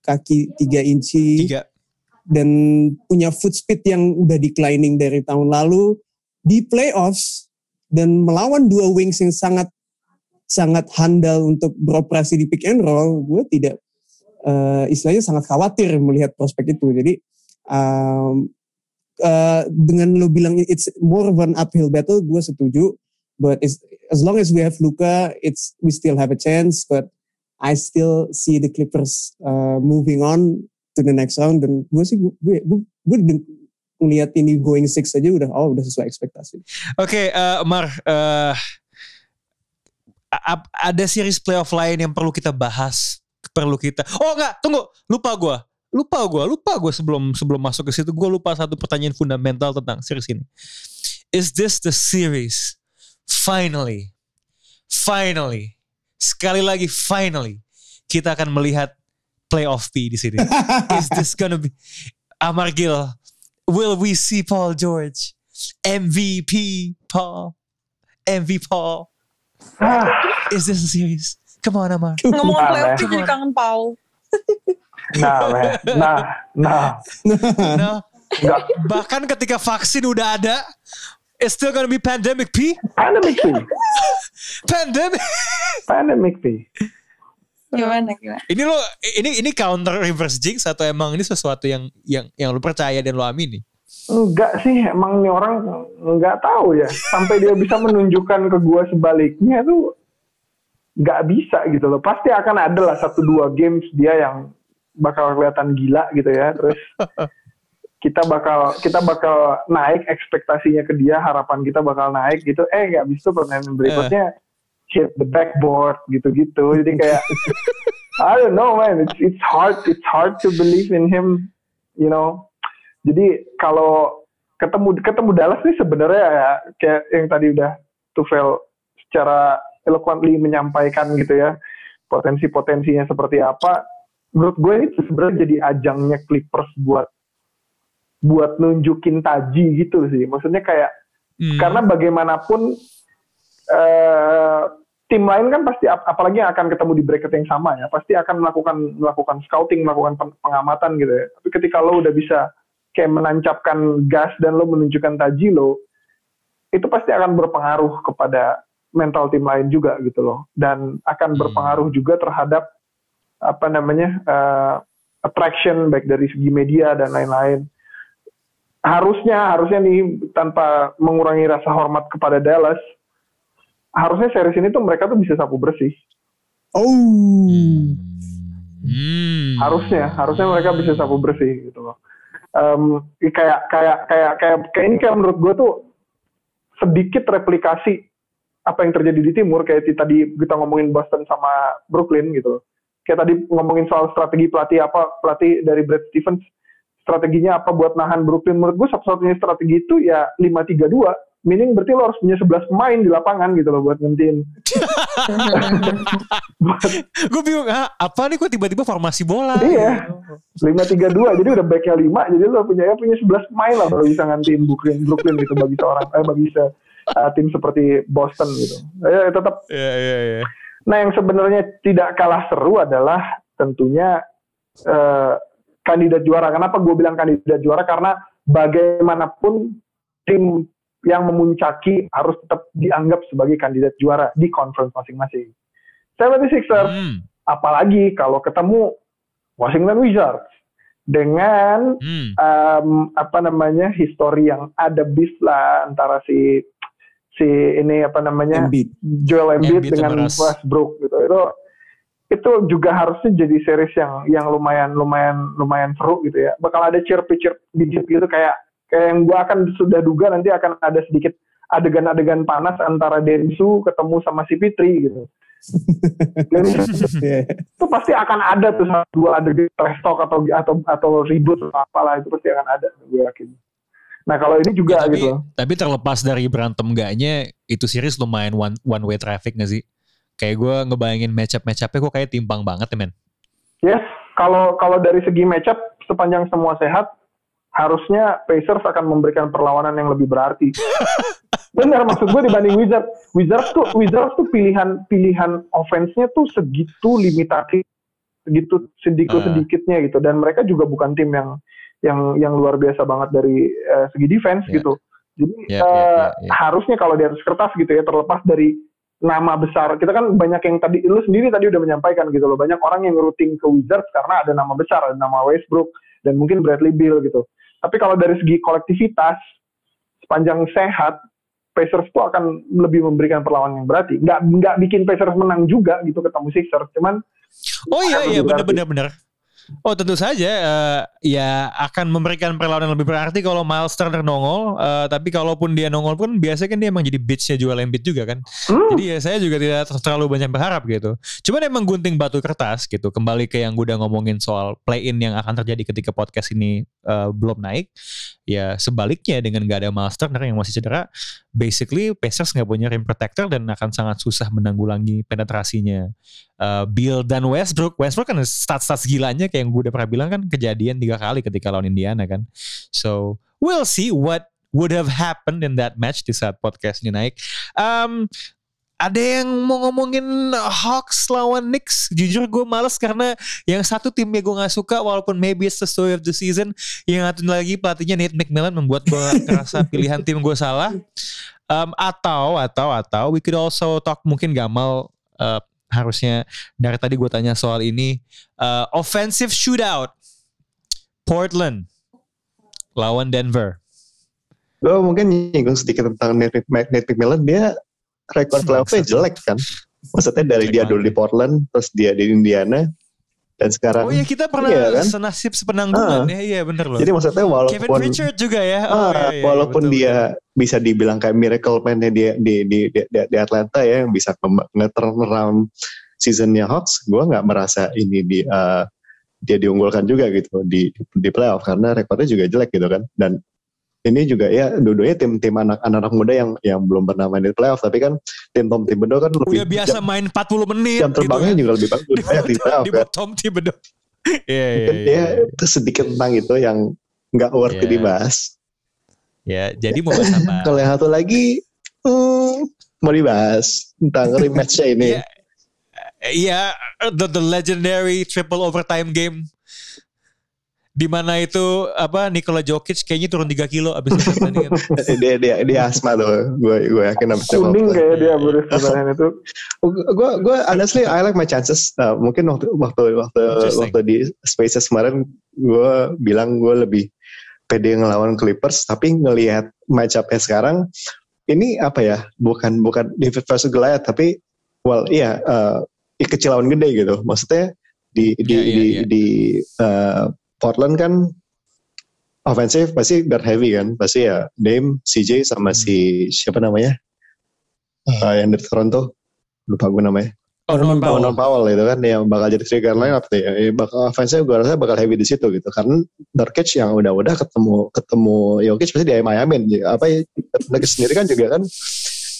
kaki 3 inci. Dan punya foot speed yang udah declining dari tahun lalu di playoffs dan melawan dua wings yang sangat sangat handal untuk beroperasi di pick and roll, gue tidak uh, istilahnya sangat khawatir melihat prospek itu. Jadi um, uh, dengan lo bilang it's more of an uphill battle, gue setuju. But as long as we have Luka, it's we still have a chance. But I still see the Clippers uh, moving on to the next round dan gue sih gue gue, gue, ngelihat ini going six aja udah oh udah sesuai ekspektasi. Oke, okay, uh, Mar, uh, ada series playoff lain yang perlu kita bahas, perlu kita. Oh enggak, tunggu, lupa gue, lupa gue, lupa gue sebelum sebelum masuk ke situ gue lupa satu pertanyaan fundamental tentang series ini. Is this the series finally, finally sekali lagi finally kita akan melihat playoff P di sini. Is this gonna be Amar Gil? Will we see Paul George? MVP Paul? MVP Paul? Is this a series? Come on Amar. Ngomong playoff P jadi kangen Paul. nah, man. nah, nah, nah. Bahkan ketika vaksin udah ada, It's still gonna be pandemic P. Pandemic P. pandemic. pandemic P. Gimana gimana? Ini lo ini ini counter reverse jinx atau emang ini sesuatu yang yang yang lo percaya dan lo amini? Enggak sih, emang ini orang nggak tahu ya. Sampai dia bisa menunjukkan ke gua sebaliknya tuh nggak bisa gitu loh. Pasti akan ada lah satu dua games dia yang bakal kelihatan gila gitu ya. Terus kita bakal kita bakal naik ekspektasinya ke dia harapan kita bakal naik gitu eh nggak bisa pertandingan berikutnya uh. Hit the backboard gitu-gitu jadi kayak I don't know man it's it's hard it's hard to believe in him you know jadi kalau ketemu ketemu Dallas nih sebenarnya ya kayak yang tadi udah Tufel secara eloquently menyampaikan gitu ya potensi-potensinya seperti apa menurut gue ini sebenarnya jadi ajangnya Clippers buat buat nunjukin taji gitu sih. Maksudnya kayak hmm. karena bagaimanapun uh, tim lain kan pasti apalagi yang akan ketemu di bracket yang sama ya, pasti akan melakukan melakukan scouting, melakukan pengamatan gitu ya. Tapi ketika lo udah bisa kayak menancapkan gas dan lo menunjukkan taji lo, itu pasti akan berpengaruh kepada mental tim lain juga gitu loh dan akan hmm. berpengaruh juga terhadap apa namanya uh, attraction baik dari segi media dan lain-lain harusnya harusnya nih tanpa mengurangi rasa hormat kepada Dallas harusnya series ini tuh mereka tuh bisa sapu bersih. Oh. Hmm. harusnya harusnya mereka bisa sapu bersih gitu loh. Um, kayak kayak kayak kayak kayak ini kayak menurut gue tuh sedikit replikasi apa yang terjadi di timur kayak tadi kita ngomongin Boston sama Brooklyn gitu. Kayak tadi ngomongin soal strategi pelatih apa pelatih dari Brad Stevens strateginya apa buat nahan Brooklyn. Menurut gue satu-satunya strategi itu ya 5-3-2 meaning berarti lo harus punya 11 pemain di lapangan gitu loh buat ngentiin gue bingung ah, apa nih kok tiba-tiba formasi bola iya 5-3-2 jadi udah backnya 5 jadi lo punya ya punya 11 pemain lah baru bisa ngantiin Brooklyn Brooklyn gitu bagi seorang eh bagi se, uh, tim seperti Boston gitu. Ya, tetap. Yeah, yeah, yeah. Nah yang sebenarnya tidak kalah seru adalah tentunya uh, kandidat juara. Kenapa gue bilang kandidat juara? Karena bagaimanapun tim yang memuncaki harus tetap dianggap sebagai kandidat juara di conference masing-masing. 76ers, hmm. apalagi kalau ketemu Washington Wizards dengan hmm. um, apa namanya histori yang ada bis lah antara si si ini apa namanya Embiid. Joel Embiid, Embiid dengan Westbrook gitu itu itu juga harusnya jadi series yang yang lumayan lumayan lumayan seru gitu ya bakal ada chirp-chirp dikit gitu kayak kayak yang gua akan sudah duga nanti akan ada sedikit adegan-adegan panas antara Densu ketemu sama si Fitri gitu Dan itu pasti akan ada tuh dua adegan talk atau atau atau ribut atau apalah itu pasti akan ada gue yakin. Nah kalau ini juga ya, tapi, gitu. Tapi terlepas dari berantem gaknya, itu series lumayan one, one way traffic gak sih? Kayak gue ngebayangin matchup matchupnya kok kayak timpang banget ya men. Yes, kalau kalau dari segi matchup sepanjang semua sehat, harusnya Pacers akan memberikan perlawanan yang lebih berarti. Benar maksud gue dibanding Wizards. Wizards tuh Wizards tuh pilihan pilihan offense-nya tuh segitu limitatif, segitu sedikit sedikitnya gitu. Dan mereka juga bukan tim yang yang yang luar biasa banget dari uh, segi defense yeah. gitu. Jadi yeah, uh, yeah, yeah, yeah. harusnya kalau di atas kertas gitu ya terlepas dari nama besar kita kan banyak yang tadi lu sendiri tadi udah menyampaikan gitu loh banyak orang yang routing ke Wizards karena ada nama besar ada nama Westbrook dan mungkin Bradley Beal gitu. Tapi kalau dari segi kolektivitas sepanjang sehat Pacers itu akan lebih memberikan perlawanan yang berarti. Nggak nggak bikin Pacers menang juga gitu ketemu Sixers, cuman Oh iya iya benar. Oh tentu saja uh, ya akan memberikan perlawanan lebih berarti kalau Miles Turner nongol. Uh, tapi kalaupun dia nongol pun biasanya kan dia emang jadi bitchnya jual Embiid juga kan. Hmm. Jadi ya saya juga tidak terlalu banyak berharap gitu. Cuman emang gunting batu kertas gitu. Kembali ke yang gue udah ngomongin soal play in yang akan terjadi ketika podcast ini uh, belum naik. Ya sebaliknya dengan gak ada Miles Turner yang masih cedera, basically Pacers nggak punya rim protector dan akan sangat susah menanggulangi penetrasinya uh, Bill dan Westbrook. Westbrook kan stats-stats gilanya kayak yang gue udah pernah bilang kan kejadian tiga kali ketika lawan Indiana kan. So we'll see what would have happened in that match di saat podcast ini naik. Um, ada yang mau ngomongin Hawks lawan Knicks? Jujur gue males karena yang satu timnya gue gak suka walaupun maybe it's the story of the season yang satu lagi pelatihnya Nate McMillan membuat gue ngerasa pilihan tim gue salah. Um, atau atau atau we could also talk mungkin Gamal uh, harusnya dari tadi gue tanya soal ini. Uh, offensive shootout. Portland lawan Denver. Gue mungkin nyinggung sedikit tentang Nate McMillan. Dia rekor playoffnya jelek kan. Maksudnya dari dia dulu di Portland, terus dia di Indiana, dan sekarang oh iya kita pernah iya, kan? senasib sepenanggungan ah, ya iya bener loh jadi maksudnya walaupun Kevin Richard juga ya oh, ah, iya, iya, walaupun betul, dia betul. bisa dibilang kayak miracle man-nya dia di, di, di, di, di Atlanta ya yang bisa nge-turn around seasonnya Hawks gue nggak merasa ini di uh, dia diunggulkan juga gitu di di playoff karena rekornya juga jelek gitu kan dan ini juga ya dua-duanya tim-tim anak-anak muda yang yang belum pernah main di playoff tapi kan tim Tom Thibodeau kan lebih udah biasa jam, main 40 menit jam terbangnya gitu kan. juga lebih bagus di, banyak di playoff di kan. Tom Thibodeau Iya, iya, iya. Itu sedikit tentang itu yang nggak worth yeah. dibahas. Ya, jadi mau bahas apa? Kalau yang satu lagi, hmm, mau dibahas tentang rematch ini. Iya, yeah, the, the legendary triple overtime game di mana itu apa Nikola Jokic kayaknya turun 3 kilo abis pertandingan. dia dia dia asma tuh. Gue gue yakin abis Kuning kayak dia baru pertandingan itu. Gue gue honestly I like my chances. Uh, mungkin waktu waktu waktu waktu di Spaces kemarin gue bilang gue lebih pede ngelawan Clippers tapi ngelihat matchupnya sekarang ini apa ya bukan bukan David versus Goliath tapi well iya uh, kecilauan gede gitu maksudnya di di yeah, yeah, di, yeah. di uh, Portland kan offensive pasti guard heavy kan pasti ya Dame CJ sama hmm. si siapa namanya uh, yang dari Toronto lupa gue namanya Oh, non Powell. non Powell itu kan yang bakal jadi trigger line up ya. Bakal offense gue rasa bakal heavy di situ gitu. Karena Nurkic yang udah-udah ketemu ketemu Jokic pasti dia mayamin. Apa ya Nurkic sendiri kan juga kan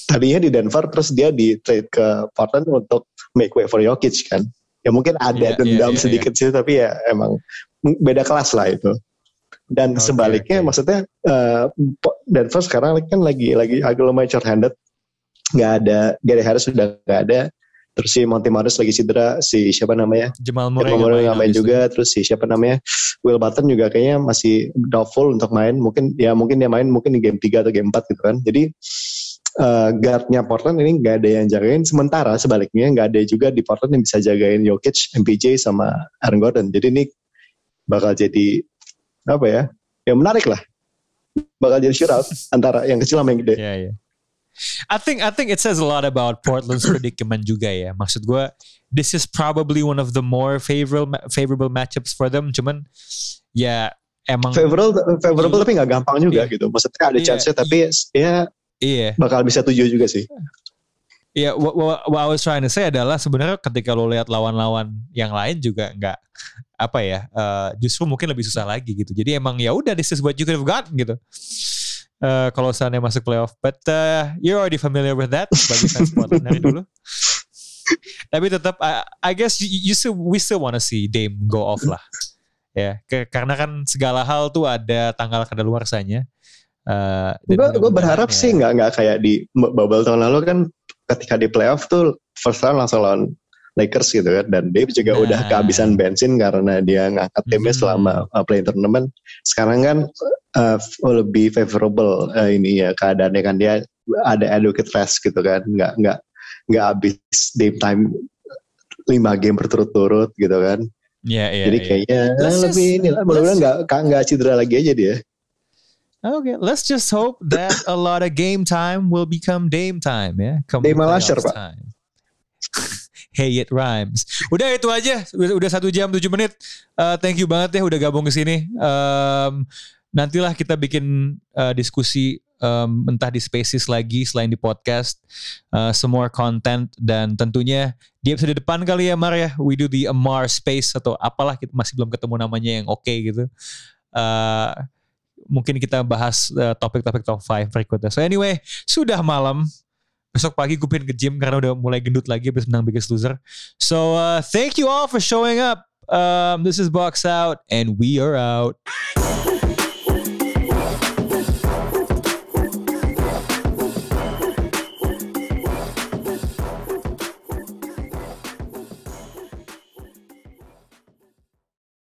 tadinya di Denver terus dia di trade ke Portland untuk make way for Jokic kan. Ya mungkin ada yeah, dendam yeah, yeah, sedikit yeah. sih tapi ya emang beda kelas lah itu. Dan okay, sebaliknya okay. maksudnya uh, Denver sekarang kan lagi lagi agak lumayan short handed. Gak ada Gary Harris sudah gak ada. Terus si Monty Morris lagi cedera si siapa namanya? Jamal Murray, Jamal Murray nggak main juga. Terus si siapa namanya? Will Button juga kayaknya masih doubtful untuk main. Mungkin ya mungkin dia main mungkin di game 3 atau game 4 gitu kan. Jadi uh, guardnya Portland ini nggak ada yang jagain. Sementara sebaliknya nggak ada juga di Portland yang bisa jagain Jokic, MPJ sama Aaron Gordon. Jadi ini bakal jadi apa ya yang menarik lah bakal jadi shootout antara yang kecil sama yang gede. Yeah, yeah. I think I think it says a lot about Portland's predicament juga ya. Maksud gue, this is probably one of the more favorable favorable matchups for them. Cuman ya emang favorable favorable tapi nggak gampang juga yeah. gitu. Maksudnya ada yeah, chance tapi ya iya bakal bisa tujuh juga sih. Iya, yeah, what, what, what I was trying to say adalah sebenarnya ketika lo lihat lawan-lawan yang lain juga nggak apa ya, uh, justru mungkin lebih susah lagi gitu. Jadi emang ya udah this is what you could have got gitu uh, kalau seandainya masuk playoff. But uh, you're already familiar with that sebagai fans Portland dari dulu. Tapi tetap, I, I guess you, you still, we still wanna see Dame go off lah. Ya, ke, karena kan segala hal tuh ada tanggal kadaluarsanya. Uh, gue berharap ya. sih nggak nggak kayak di bubble tahun lalu kan ketika di playoff tuh first round langsung lawan Lakers gitu kan dan Dave juga nah. udah kehabisan bensin karena dia ngangkat timnya hmm. selama uh, play tournament sekarang kan uh, lebih favorable uh, ini ya keadaannya kan dia ada adequate rest gitu kan nggak nggak nggak habis game time lima game berturut-turut gitu kan yeah, yeah, jadi iya. kayaknya yeah. lebih ini lah mudah-mudahan nggak nggak cedera lagi aja dia Okay, let's just hope that a lot of game time will become Dame time ya. Yeah? Dame Lasher, Pak. Hey It Rhymes. Udah itu aja. Udah satu jam tujuh menit. Uh, thank you banget ya udah gabung ke sini. Um, nantilah kita bikin uh, diskusi um, entah di spaces lagi selain di podcast, uh, semua content dan tentunya di episode depan kali ya Mar ya, we do the Amar Space atau apalah kita masih belum ketemu namanya yang oke okay gitu. Uh, mungkin kita bahas topik-topik uh, top 5 berikutnya. So anyway, sudah malam. Besok pagi gue pengen ke gym karena udah mulai gendut lagi habis menang Biggest Loser. So uh, thank you all for showing up. Um, this is Box Out and we are out.